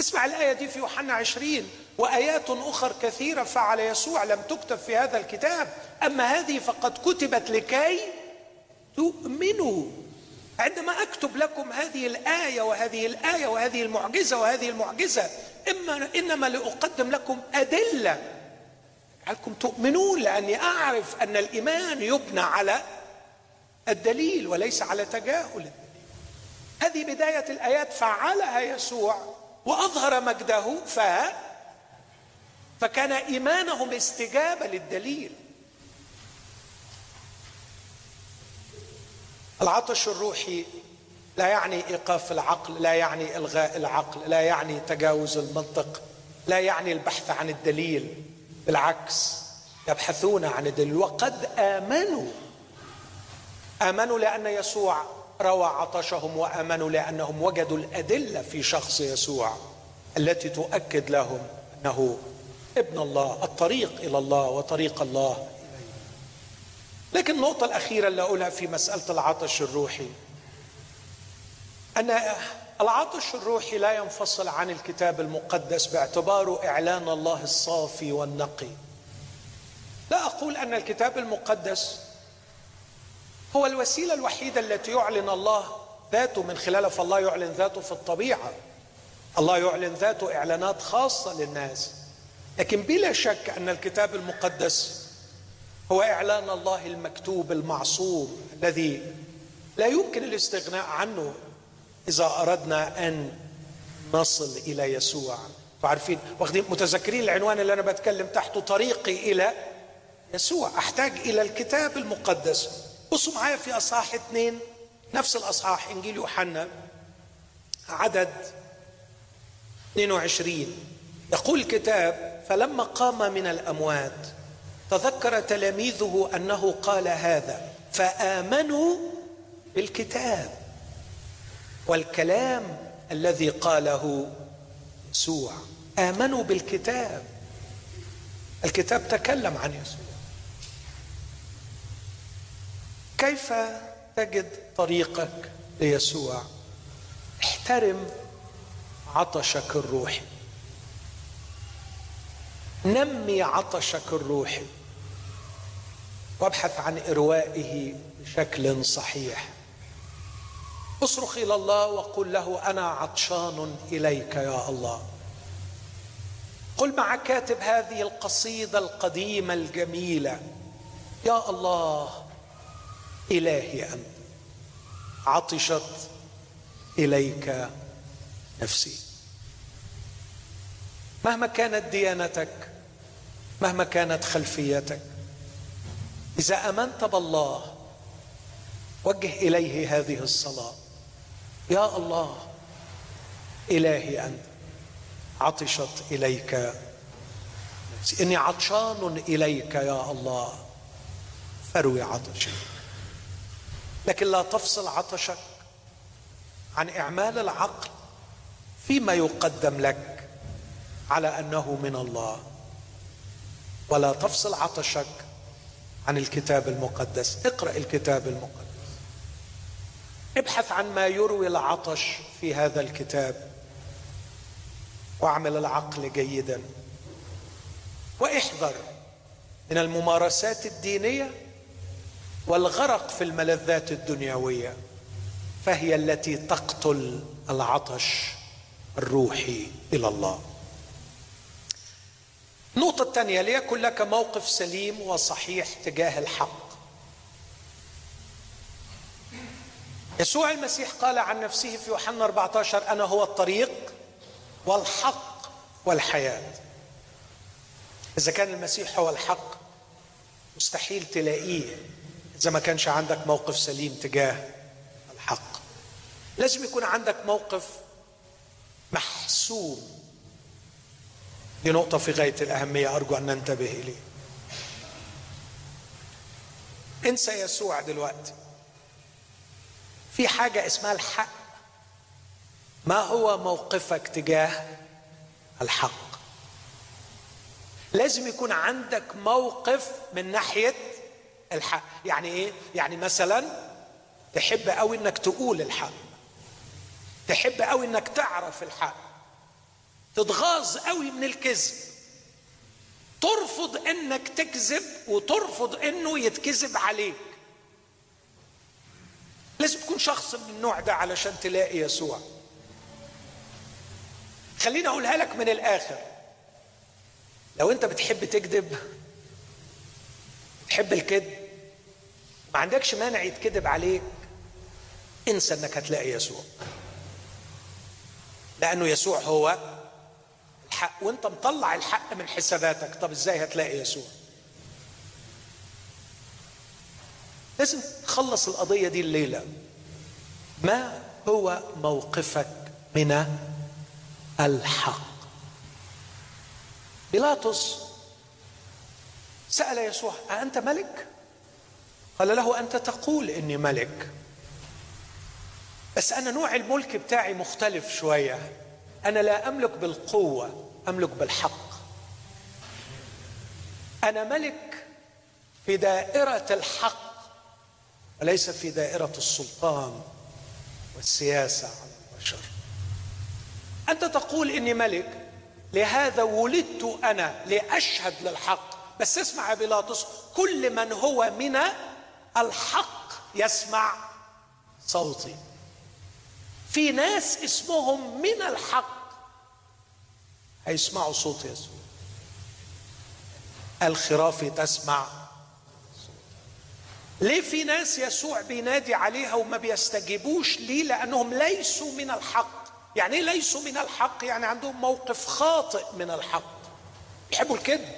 اسمع الآية دي في يوحنا 20 وآيات أخر كثيرة فعل يسوع لم تكتب في هذا الكتاب. أما هذه فقد كتبت لكي تؤمنوا. عندما أكتب لكم هذه الآية وهذه الآية وهذه المعجزة وهذه المعجزة اما إنما لأقدم لكم أدلة. لعلكم تؤمنون؟ لأني أعرف أن الإيمان يبنى على الدليل وليس على تجاهل. الدليل هذه بداية الآيات فعلها يسوع وأظهر مجده ف فكان إيمانهم استجابة للدليل. العطش الروحي لا يعني إيقاف العقل لا يعني إلغاء العقل لا يعني تجاوز المنطق لا يعني البحث عن الدليل بالعكس يبحثون عن الدليل. وقد آمنوا. آمنوا لأن يسوع روى عطشهم وآمنوا لأنهم وجدوا الأدلة في شخص يسوع التي تؤكد لهم أنه ابن الله الطريق إلى الله وطريق الله. لكن النقطة الأخيرة اللي أقولها في مسألة العطش الروحي. أن العطش الروحي لا ينفصل عن الكتاب المقدس باعتباره إعلان الله الصافي والنقي. لا أقول أن الكتاب المقدس هو الوسيلة الوحيدة التي يعلن الله ذاته من خلالها فالله يعلن ذاته في الطبيعة. الله يعلن ذاته إعلانات خاصة للناس. لكن بلا شك أن الكتاب المقدس هو إعلان الله المكتوب المعصوم الذي لا يمكن الاستغناء عنه إذا أردنا أن نصل إلى يسوع. عارفين واخدين؟ متذكرين العنوان اللي أنا بتكلم تحته؟ طريقي إلى يسوع. أحتاج إلى الكتاب المقدس. بصوا معايا في أصحاح اثنين. نفس الأصحاح إنجيل يوحنا عدد 22 يقول الكتاب فلما قام من الأموات تذكر تلاميذه أنه قال هذا فآمنوا بالكتاب والكلام الذي قاله يسوع. آمنوا بالكتاب. الكتاب تكلم عن يسوع. كيف تجد طريقك ليسوع؟ احترم عطشك الروحي. نمي عطشك الروحي وابحث عن إروائه بشكل صحيح. اصرخ إلى الله وقل له أنا عطشان إليك يا الله. قل مع كاتب هذه القصيدة القديمة الجميلة. يا الله إلهي أنت عطشت إليك نفسي. مهما كانت ديانتك مهما كانت خلفيتك. إذا أمنت بالله وجه إليه هذه الصلاة. يا الله إلهي أنت عطشت نفسي إني عطشان إليك يا الله. فاروي عطشي. لكن لا تفصل عطشك عن إعمال العقل فيما يقدم لك على أنه من الله. ولا تفصل عطشك عن الكتاب المقدس. اقرأ الكتاب المقدس. ابحث عن ما يروي العطش في هذا الكتاب واعمل العقل جيدا. واحذر من الممارسات الدينية والغرق في الملذات الدنيوية فهي التي تقتل العطش الروحي إلى الله. النقطة الثانية ليكن لك موقف سليم وصحيح تجاه الحق. يسوع المسيح قال عن نفسه في يوحنا 14 أنا هو الطريق والحق والحياة. إذا كان المسيح هو الحق مستحيل تلاقيه إذا ما كانش عندك موقف سليم تجاه الحق. لازم يكون عندك موقف محسوم دي نقطة في غاية الأهمية أرجو أن ننتبه إليه. انسى يسوع دلوقتي. في حاجة اسمها الحق. ما هو موقفك تجاه الحق؟ لازم يكون عندك موقف من ناحية الحق. يعني إيه؟ يعني مثلا تحب قوي إنك تقول الحق. تحب قوي إنك تعرف الحق. تتغاظ قوي من الكذب. ترفض إنك تكذب وترفض إنه يتكذب عليك. لازم تكون شخص من النوع ده علشان تلاقي يسوع. خليني أقولها لك من الآخر. لو أنت بتحب تكذب بتحب الكذب ما عندكش مانع يتكذب عليك انسى إنك هتلاقي يسوع. لأنه يسوع هو الحق وانت مطلع الحق من حساباتك. طب إزاي هتلاقي يسوع؟ لازم تخلص القضية دي الليلة. ما هو موقفك من الحق؟ بيلاطس سأل يسوع أأنت ملك؟ قال له أنت تقول إني ملك. بس أنا نوع الملك بتاعي مختلف شوية. أنا لا أملك بالقوة. أملك بالحق. أنا ملك في دائرة الحق وليس في دائرة السلطان والسياسة على البشر. أنت تقول إني ملك لهذا ولدت أنا لأشهد للحق. بس اسمع يا بيلاطس كل من هو من الحق يسمع صوتي. في ناس اسمهم من الحق هيسمعوا صوت يسوع. الخرافي تسمع. ليه في ناس يسوع بينادي عليها وما بيستجيبوش؟ ليه؟ لأنهم ليسوا من الحق. يعني إيه ليسوا من الحق؟ يعني عندهم موقف خاطئ من الحق. يحبوا الكذب.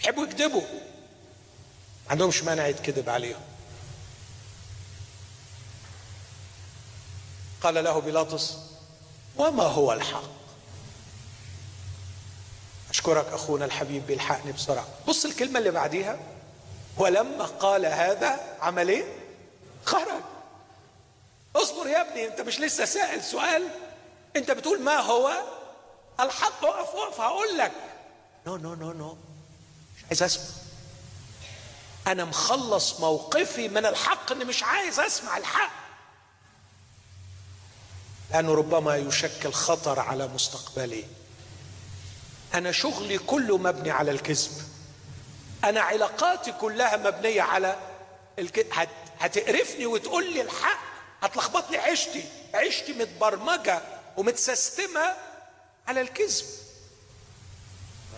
يحبوا يكذبوا. ما عندهمش مانع يتكذب عليهم. قال له بيلاطس وما هو الحق؟ أشكرك أخونا الحبيب بيلحقني بسرعة. بص الكلمة اللي بعديها. ولما قال هذا عمل إيه؟ خرج. اصبر يا ابني أنت مش لسه سائل سؤال؟ أنت بتقول ما هو؟ الحق اقف اقف هقول لك. no no no no مش عايز أسمع. أنا ملخص موقفي من الحق إني مش عايز أسمع الحق. لأنه ربما يشكل خطر على مستقبلي. أنا شغلي كله مبني على الكذب. أنا علاقاتي كلها مبنية على الكذب هت... هتقرفني وتقول لي الحق هتلخبط لي عيشتي. عيشتي متبرمجة ومتسيستمة على الكذب.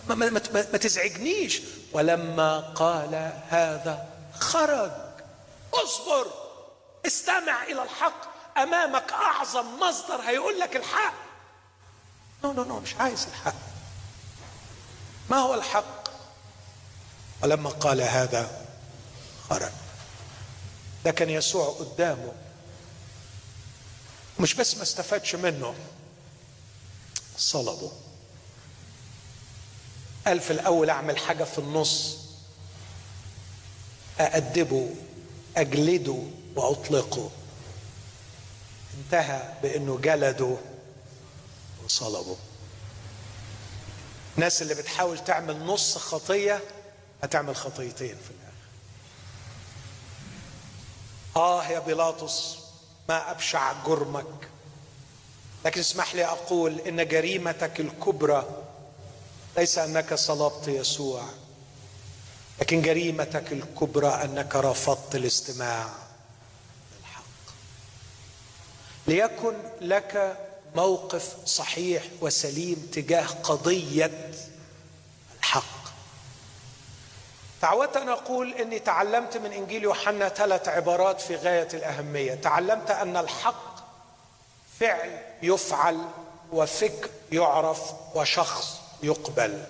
ما, ما, ما, ما تزعجنيش. ولما قال هذا خرج. اصبر. استمع إلى الحق. أمامك أعظم مصدر هيقول لك الحق. no no no مش عايز الحق. ما هو الحق؟ ولما قال هذا خرج. ده كان يسوع قدامه. مش بس ما استفادش منه صلبه. قال في الأول أعمل حاجة في النص. أأدبه أجلده وأطلقه. انتهى بأنه جلده وصلبه. الناس اللي بتحاول تعمل نص خطية هتعمل خطيتين في الآخر. آه يا بيلاطس ما أبشع جرمك. لكن اسمح لي أقول إن جريمتك الكبرى ليس أنك صلبت يسوع لكن جريمتك الكبرى أنك رفضت الاستماع للحق. ليكن لك موقف صحيح وسليم تجاه قضية الحق. تعودت أن أقول إني تعلمت من إنجيل يوحنا ثلاث عبارات في غاية الأهمية. تعلمت أن الحق فعل يفعل وفكر يعرف وشخص يقبل.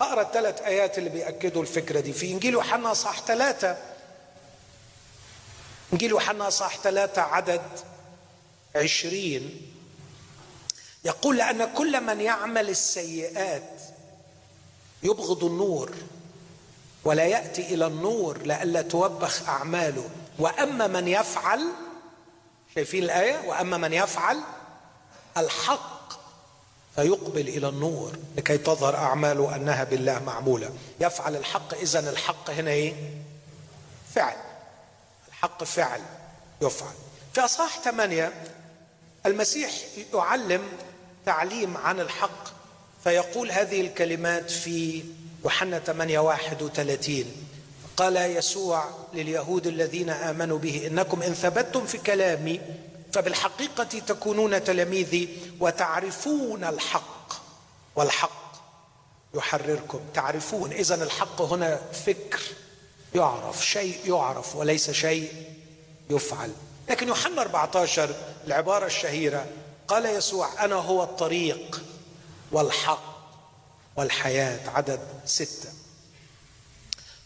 أقرأ الثلاث آيات اللي بيأكدوا الفكرة دي. في إنجيل يوحنا صح ثلاثة. إنجيل يوحنا صح ثلاثة عدد عشرين. يقول لأن كل من يعمل السيئات يبغض النور ولا يأتي إلى النور لئلا توبخ أعماله. وأما من يفعل شايفين الآية؟ وأما من يفعل الحق فيقبل إلى النور لكي تظهر أعماله أنها بالله معمولة. يفعل الحق اذا الحق هنا إيه؟ فعل. الحق فعل يفعل. في أصحاح ثمانية المسيح يعلم تعليم عن الحق فيقول هذه الكلمات في يوحنا 8 31 قال يسوع لليهود الذين آمنوا به إنكم إن ثبتتم في كلامي فبالحقيقة تكونون تلاميذي وتعرفون الحق والحق يحرركم. تعرفون إذا الحق هنا فكر يعرف شيء يعرف وليس شيء يفعل. لكن يوحنا 14 العبارة الشهيرة قال يسوع أنا هو الطريق والحق والحياة. عدد ستة.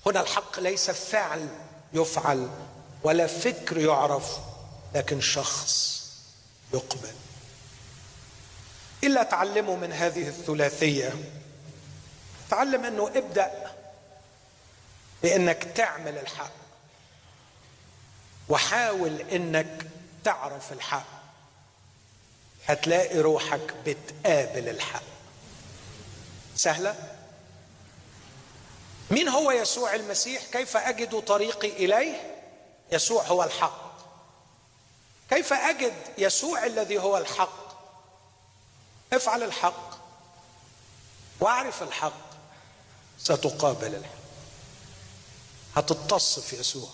هنا الحق ليس فعل يفعل ولا فكر يعرف لكن شخص يقبل. إلا تعلموا من هذه الثلاثية. تعلم أنه ابدأ بأنك تعمل الحق وحاول أنك تعرف الحق. هتلاقي روحك بتقابل الحق. سهلة؟ مين هو يسوع المسيح؟ كيف أجد طريقي إليه؟ يسوع هو الحق. كيف أجد يسوع الذي هو الحق؟ افعل الحق واعرف الحق ستقابل الحق. هتتص في يسوع.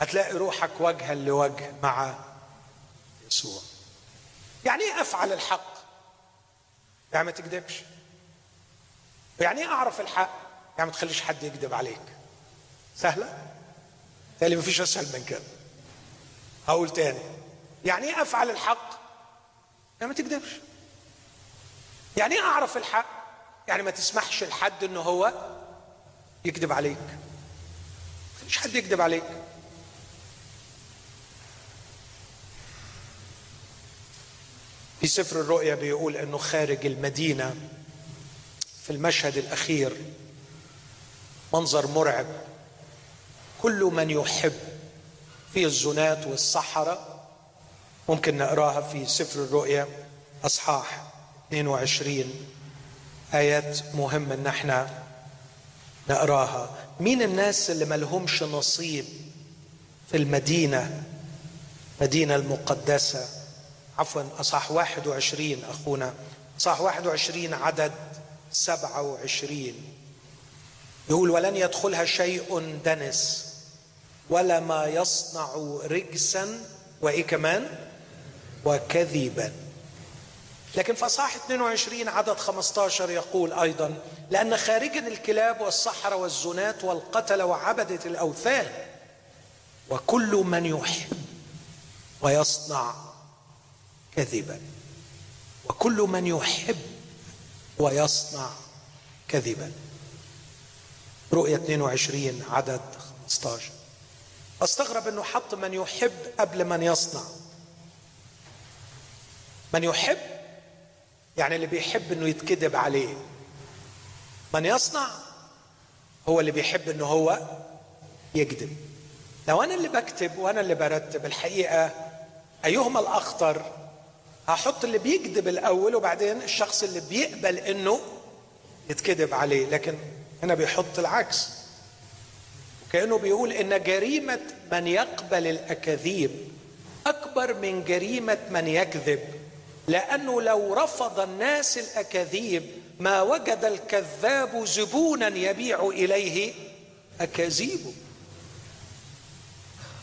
هتلاقي روحك وجها لوجه مع يسوع. يعني إيه أفعل الحق؟ يعني ما تكذبش. يعني إيه أعرف الحق؟ يعني ما تخليش حد يكذب عليك. سهلة؟ تالي مفيش أسهل من كده. هقول تاني. يعني إيه أفعل الحق؟ يعني ما تكذبش. يعني إيه أعرف الحق؟ يعني ما تسمحش لحد انه هو يكذب عليك. مش حد يكذب عليك. في سفر الرؤيا بيقول إنه خارج المدينة في المشهد الأخير منظر مرعب. كل من يحب في الزنات والسحرة ممكن نقراها في سفر الرؤيا أصحاح 22 آيات مهمة إن إحنا نقراها. مين الناس اللي ملهمش نصيب في المدينة؟ مدينه المقدسة. عفوا أصح 21 أخونا. أصح 21 عدد 27 يقول ولن يدخلها شيء دنس ولا ما يصنع رجسا وإيه كمان؟ وكذبا. لكن في أصحاح 22 عدد 15 يقول أيضا لأن خارجا الكلاب والسحره والزنات والقتله وعبدة الأوثان وكل من يحب ويصنع كذبا. وكل من يحب ويصنع كذبا. رؤية 22 عدد 15 أستغرب أنه حط من يحب قبل من يصنع. من يحب يعني اللي بيحب إنه يتكذب عليه. من يصنع هو اللي بيحب إنه هو يكذب. لو أنا اللي بكتب وأنا اللي برتب الحقيقة أيهما الأخطر؟ هحط اللي بيكذب الأول وبعدين الشخص اللي بيقبل إنه يتكذب عليه لكن هنا بيحط العكس. كأنه بيقول إن جريمة من يقبل الأكاذيب أكبر من جريمة من يكذب لأنه لو رفض الناس الأكاذيب ما وجد الكذاب زبونا يبيع إليه أكاذيبه.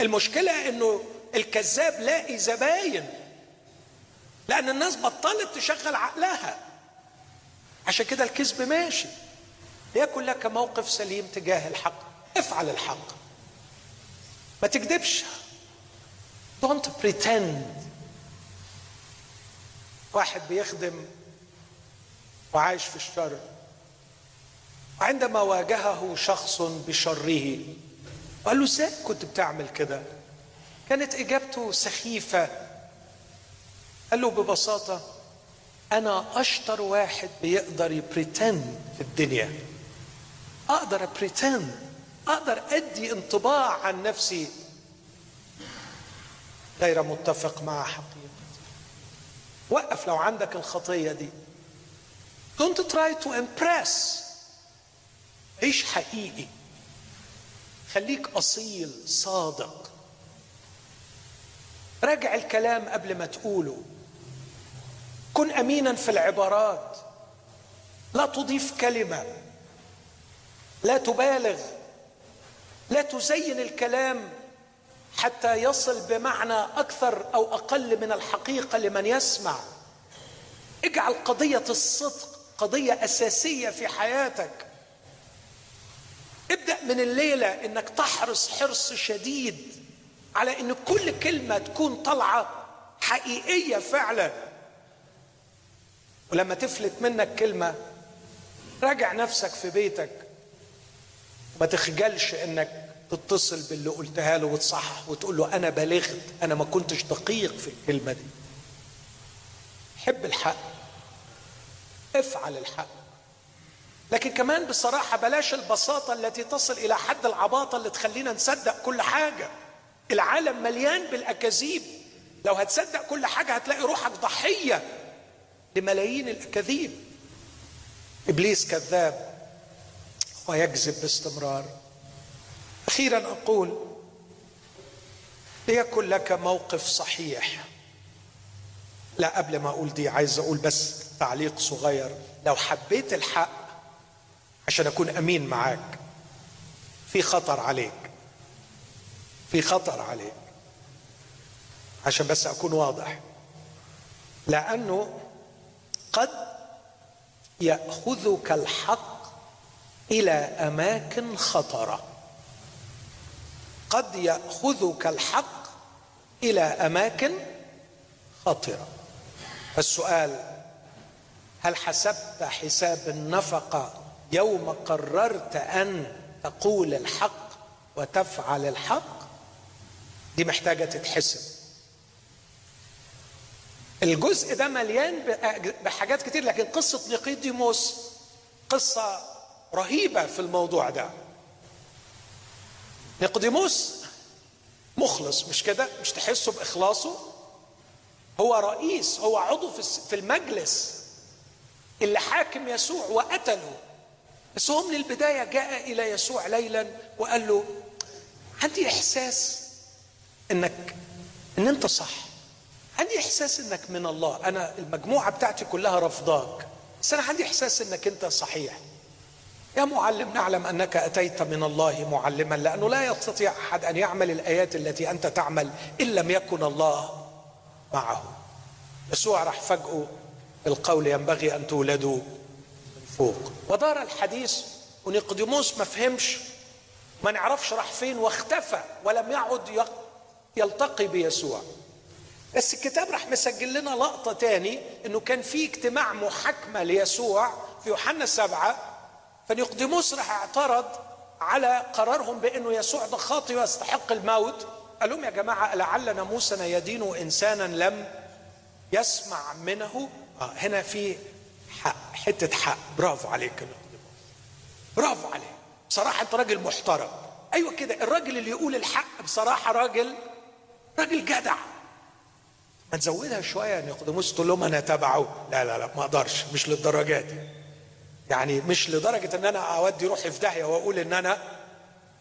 المشكلة إنه الكذاب لاقي زباين لأن الناس بطلت تشغل عقلها. عشان كده الكذب ماشي. ليكن لك موقف سليم تجاه الحق. افعل الحق. ما تكذبش. Don't pretend. واحد بيخدم وعايش في الشر. وعندما واجهه شخص بشره وقال له إزاي كنت بتعمل كده؟ كانت إجابته سخيفة. قال له ببساطة أنا أشطر واحد بيقدر ي pretend في الدنيا. أقدر ا pretend أقدر أدي انطباع عن نفسي. غير متفق مع حقيقتي. وقف لو عندك الخطية دي. Don't try to impress. عيش حقيقي. خليك أصيل صادق. راجع الكلام قبل ما تقوله. كن أمينا في العبارات. لا تضيف كلمة. لا تبالغ. لا تزين الكلام حتى يصل بمعنى أكثر أو أقل من الحقيقة لمن يسمع. اجعل قضية الصدق قضية أساسية في حياتك. ابدأ من الليلة إنك تحرص حرص شديد على إن كل كلمة تكون طالعة حقيقية فعلا. ولما تفلت منك كلمة راجع نفسك في بيتك. ما تخجلش إنك تتصل باللي قلتها له وتصحح وتقول له أنا بلغت أنا ما كنتش دقيق في الكلمة دي. حب الحق. افعل الحق. لكن كمان بصراحة بلاش البساطة التي تصل إلى حد العباطة اللي تخلينا نصدق كل حاجة. العالم مليان بالأكاذيب. لو هتصدق كل حاجة هتلاقي روحك ضحية. لملايين الأكاذيب إبليس كذاب ويكذب باستمرار. أخيرا أقول ليكن لك موقف صحيح. لا قبل ما أقول دي عايز أقول بس تعليق صغير. لو حبيت الحق عشان أكون أمين معاك في خطر عليك. في خطر عليك. عشان بس أكون واضح. لأنه قد يأخذك الحق إلى أماكن خطرة. قد يأخذك الحق إلى أماكن خطرة. فالسؤال هل حسبت حساب النفقة يوم قررت أن تقول الحق وتفعل الحق؟ دي محتاجة تتحسب. الجزء ده مليان بحاجات كتير لكن قصة نيقيديموس قصة رهيبة في الموضوع ده. نيقوديموس مخلص مش كده؟ مش تحسه بإخلاصه؟ هو رئيس هو عضو في المجلس اللي حاكم يسوع وقتله. بس هو من البداية جاء إلى يسوع ليلا وقال له عندي إحساس إنك إن أنت صح. عندي إحساس إنك من الله. أنا المجموعة بتاعتي كلها رفضاك. بس أنا عندي إحساس إنك أنت صحيح. يا معلم نعلم أنك أتيت من الله معلما لأنه لا يستطيع أحد أن يعمل الآيات التي أنت تعمل إن لم يكن الله معه. يسوع راح فجأة القول ينبغي أن تولدوا من فوق. ودار الحديث ونيقوديموس ما فهمش ما نعرفش راح فين واختفى ولم يعد يلتقي بيسوع. بس الكتاب راح مسجل لنا لقطة تاني إنه كان في اجتماع محاكمة ليسوع في يوحنا سبعة فنيقدموس راح اعترض على قرارهم بإنه يسوع ده خاطئ ويستحق الموت. قال لهم يا جماعة لعل ناموسنا يدين إنسانا لم يسمع منه؟ آه هنا في حق حتة حق برافو عليك برافو عليك. بصراحة أنت راجل محترم. أيوه كده الراجل اللي يقول الحق بصراحة راجل راجل جدع. ما تزودها شوية يا نيقوديموس تقول لهم أنا تبعه. لا لا لا ما أقدرش مش للدرجة دي. يعني مش لدرجة إن أنا أودي روحي في داهية وأقول إن أنا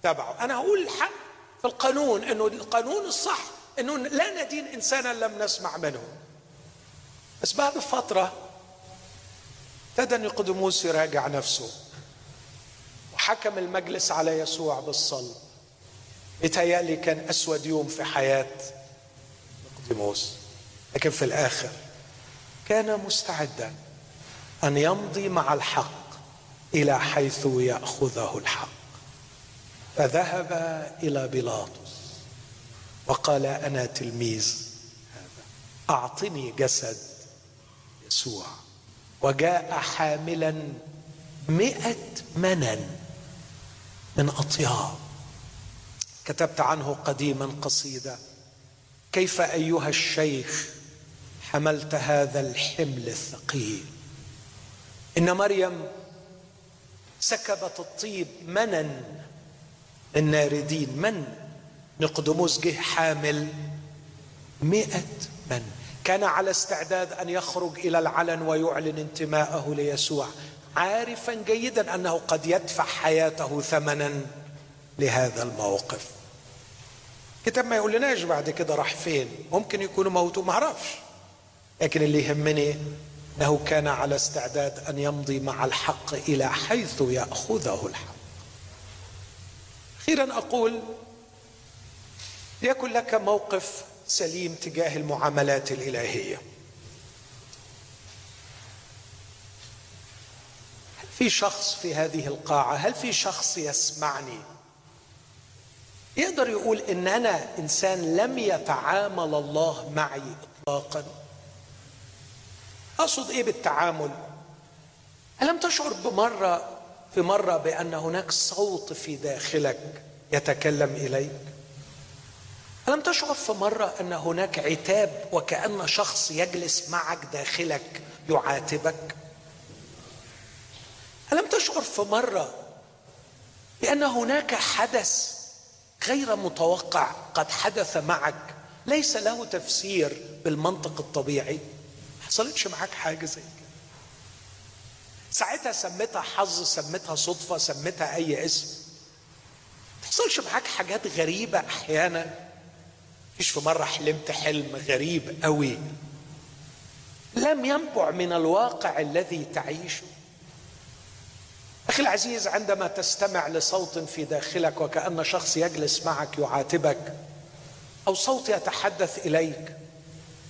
تبعه. أنا هقول الحق في القانون إنه القانون الصح إنه لا ندين إنسانا لم نسمع منه. بس بعد فترة ابتدى نيقوديموس يراجع نفسه. وحكم المجلس على يسوع بالصلب. بيتهيألي كان أسود يوم في حياة نيقوديموس. لكن في الآخر كان مستعدا أن يمضي مع الحق إلى حيث يأخذه الحق. فذهب إلى بيلاطس وقال أنا تلميذ هذا أعطني جسد يسوع. وجاء حاملا مئة منن من أطياب. كتبت عنه قديما قصيدة كيف أيها الشيخ حملت هذا الحمل الثقيل. إن مريم سكبت الطيب منن الناردين من؟ نقدموس جه حامل مئة من. كان على استعداد أن يخرج إلى العلن ويعلن انتماءه ليسوع عارفا جيدا أنه قد يدفع حياته ثمنا لهذا الموقف. كتاب ما يقولناش بعد كده راح فين؟ ممكن يكون موته ما أعرفش. لكن اللي يهمني أنه كان على استعداد أن يمضي مع الحق إلى حيث يأخذه الحق. أخيرا أقول ليكن لك موقف سليم تجاه المعاملات الإلهية. هل في شخص في هذه القاعة هل في شخص يسمعني؟ يقدر يقول إن أنا إنسان لم يتعامل الله معي اطلاقا. أقصد إيه بالتعامل؟ ألم تشعر بمرة في مرة بأن هناك صوت في داخلك يتكلم إليك؟ ألم تشعر في مرة أن هناك عتاب وكأن شخص يجلس معك داخلك يعاتبك؟ ألم تشعر في مرة بأن هناك حدث غير متوقع قد حدث معك ليس له تفسير بالمنطق الطبيعي؟ حصلتش معاك حاجة زي كده. ساعتها سميتها حظ سميتها صدفة سميتها أي اسم. ما تحصلش معاك حاجات غريبة أحيانا. فيش في مرة حلمت حلم غريب قوي لم ينبع من الواقع الذي تعيشه. أخي العزيز عندما تستمع لصوت في داخلك وكأن شخص يجلس معك يعاتبك أو صوت يتحدث إليك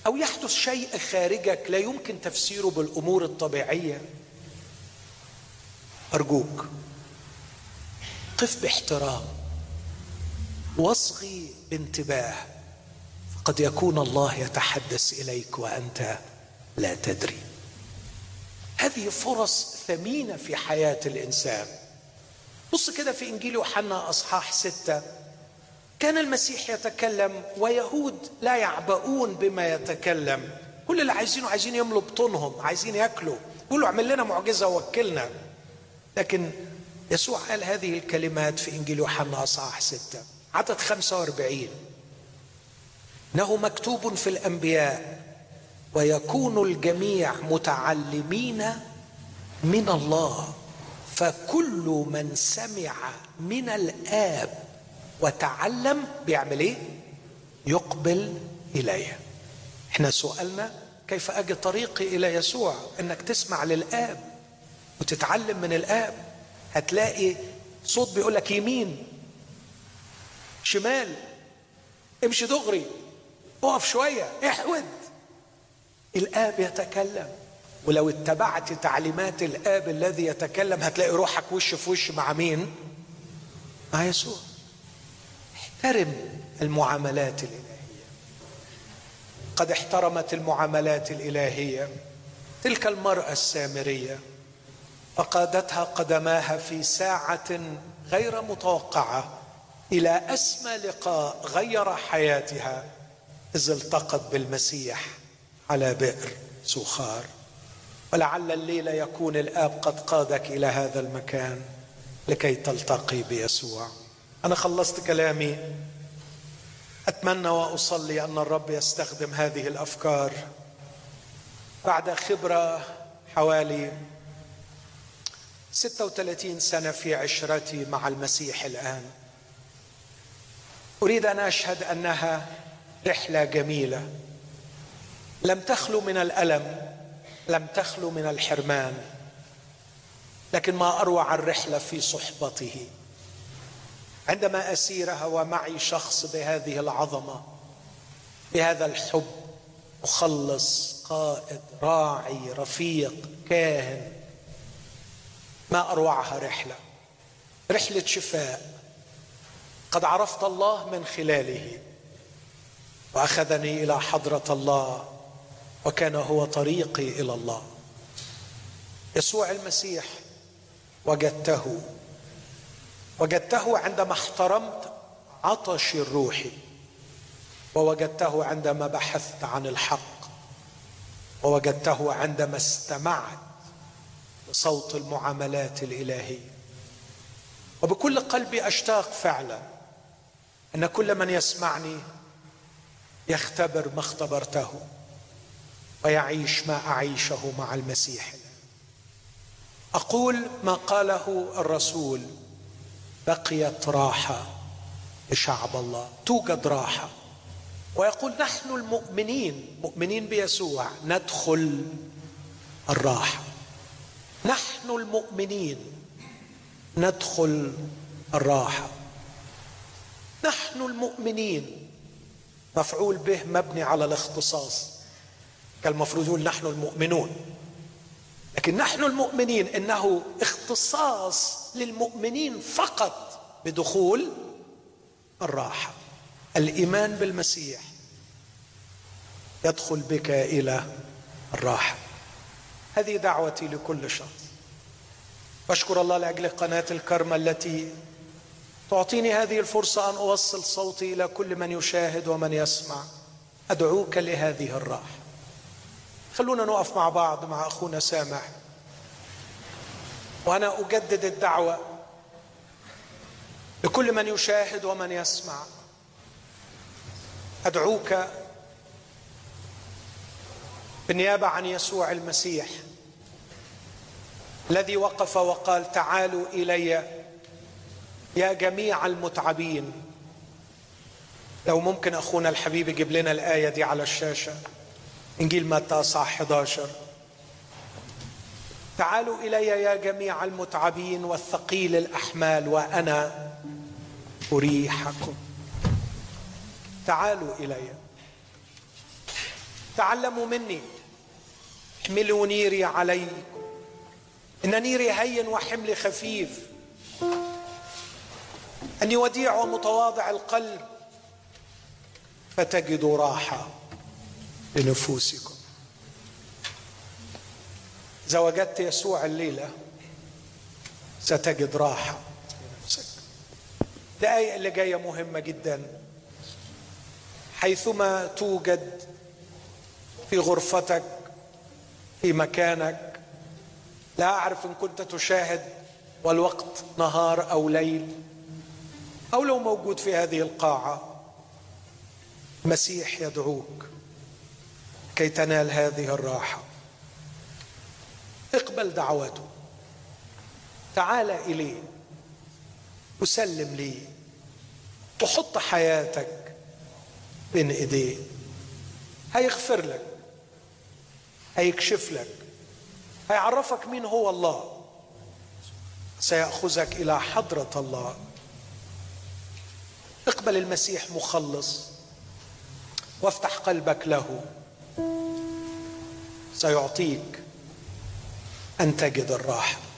أو يحدث شيء خارجك لا يمكن تفسيره بالأمور الطبيعية. أرجوك قف باحترام واصغي بانتباه فقد يكون الله يتحدث إليك وأنت لا تدري. هذه فرص ثمينة في حياة الإنسان. بص كده في إنجيل يوحنا أصحاح ستة. كان المسيح يتكلم ويهود لا يعبؤون بما يتكلم. كل اللي عايزينه عايزين يملوا بطونهم عايزين ياكلوا. يقولوا اعمل لنا معجزة وكلنا لكن يسوع قال هذه الكلمات في إنجيل يوحنا اصحاح ستة عدد 45 إنه مكتوب في الأنبياء ويكون الجميع متعلمين من الله فكل من سمع من الآب وتعلم بيعمل إيه؟ يقبل إليه. إحنا سؤالنا كيف أجي طريقي إلى يسوع؟ إنك تسمع للآب وتتعلم من الآب. هتلاقي صوت بيقول لك يمين شمال امشي دغري اقف شوية احود. الآب يتكلم. ولو اتبعت تعليمات الآب الذي يتكلم هتلاقي روحك وش في وش مع مين؟ مع يسوع. احترم المعاملات الإلهية. قد احترمت المعاملات الإلهية تلك المرأة السامرية فقادتها قدماها في ساعة غير متوقعة إلى أسمى لقاء غير حياتها إذ التقت بالمسيح على بئر سوخار ولعل الليلة يكون الآب قد قادك إلى هذا المكان لكي تلتقي بيسوع. أنا خلصت كلامي. أتمنى وأصلي أن الرب يستخدم هذه الأفكار بعد خبرة حوالي 36 سنة في عشرتي مع المسيح الآن. أريد أن أشهد أنها رحلة جميلة. لم تخلو من الألم لم تخلو من الحرمان لكن ما أروع الرحلة في صحبته. عندما أسيرها ومعي شخص بهذه العظمة بهذا الحب مخلص قائد راعي رفيق كاهن ما أروعها رحلة رحلة شفاء. قد عرفت الله من خلاله وأخذني إلى حضرة الله وكان هو طريقي إلى الله. يسوع المسيح وجدته. وجدته عندما احترمت عطشي الروحي ووجدته عندما بحثت عن الحق ووجدته عندما استمعت لصوت المعاملات الإلهية. وبكل قلبي أشتاق فعلا إن كل من يسمعني يختبر ما اختبرته ويعيش ما أعيشه مع المسيح. أقول ما قاله الرسول بقيت راحة لشعب الله توجد راحة. ويقول نحن المؤمنين مؤمنين بيسوع ندخل الراحة. نحن المؤمنين ندخل الراحة. نحن المؤمنين مفعول به مبني على الاختصاص. كان المفروض يقول نحن المؤمنون. لكن نحن المؤمنين إنه اختصاص للمؤمنين فقط بدخول الراحة. الإيمان بالمسيح يدخل بك إلى الراحة. هذه دعوتي لكل شخص. واشكر الله لأجل قناة الكرمه التي تعطيني هذه الفرصة أن أوصل صوتي إلى كل من يشاهد ومن يسمع. أدعوك لهذه الراحة. خلونا نقف مع بعض مع أخونا سامح. وأنا أجدد الدعوة لكل من يشاهد ومن يسمع. أدعوك بالنيابة عن يسوع المسيح الذي وقف وقال تعالوا إلي يا جميع المتعبين. لو ممكن أخونا الحبيب يجيب لنا الآية دي على الشاشة. إنجيل متى صح 11 تعالوا إلي يا جميع المتعبين والثقيل الأحمال وأنا أريحكم. تعالوا إلي. تعلموا مني. احملوا نيري عليكم. إن نيري هين وحملي خفيف. اني وديع ومتواضع القلب. فتجدوا راحة. لنفوسكم. إذا وجدت يسوع الليلة ستجد لنفسك الدقايق اللي جاية مهمة جدا. حيثما توجد في غرفتك في مكانك لا أعرف إن كنت تشاهد والوقت نهار أو ليل أو لو موجود في هذه القاعة مسيح يدعوك. كي تنال هذه الراحة. اقبل دعوته. تعال اليه وسلم لي. وحط حياتك بين ايديه هيغفر لك. هيكشف لك. هيعرفك مين هو الله. سيأخذك إلى حضرة الله. اقبل المسيح مخلص. وافتح قلبك له. سيعطيك أن تجد الراحة.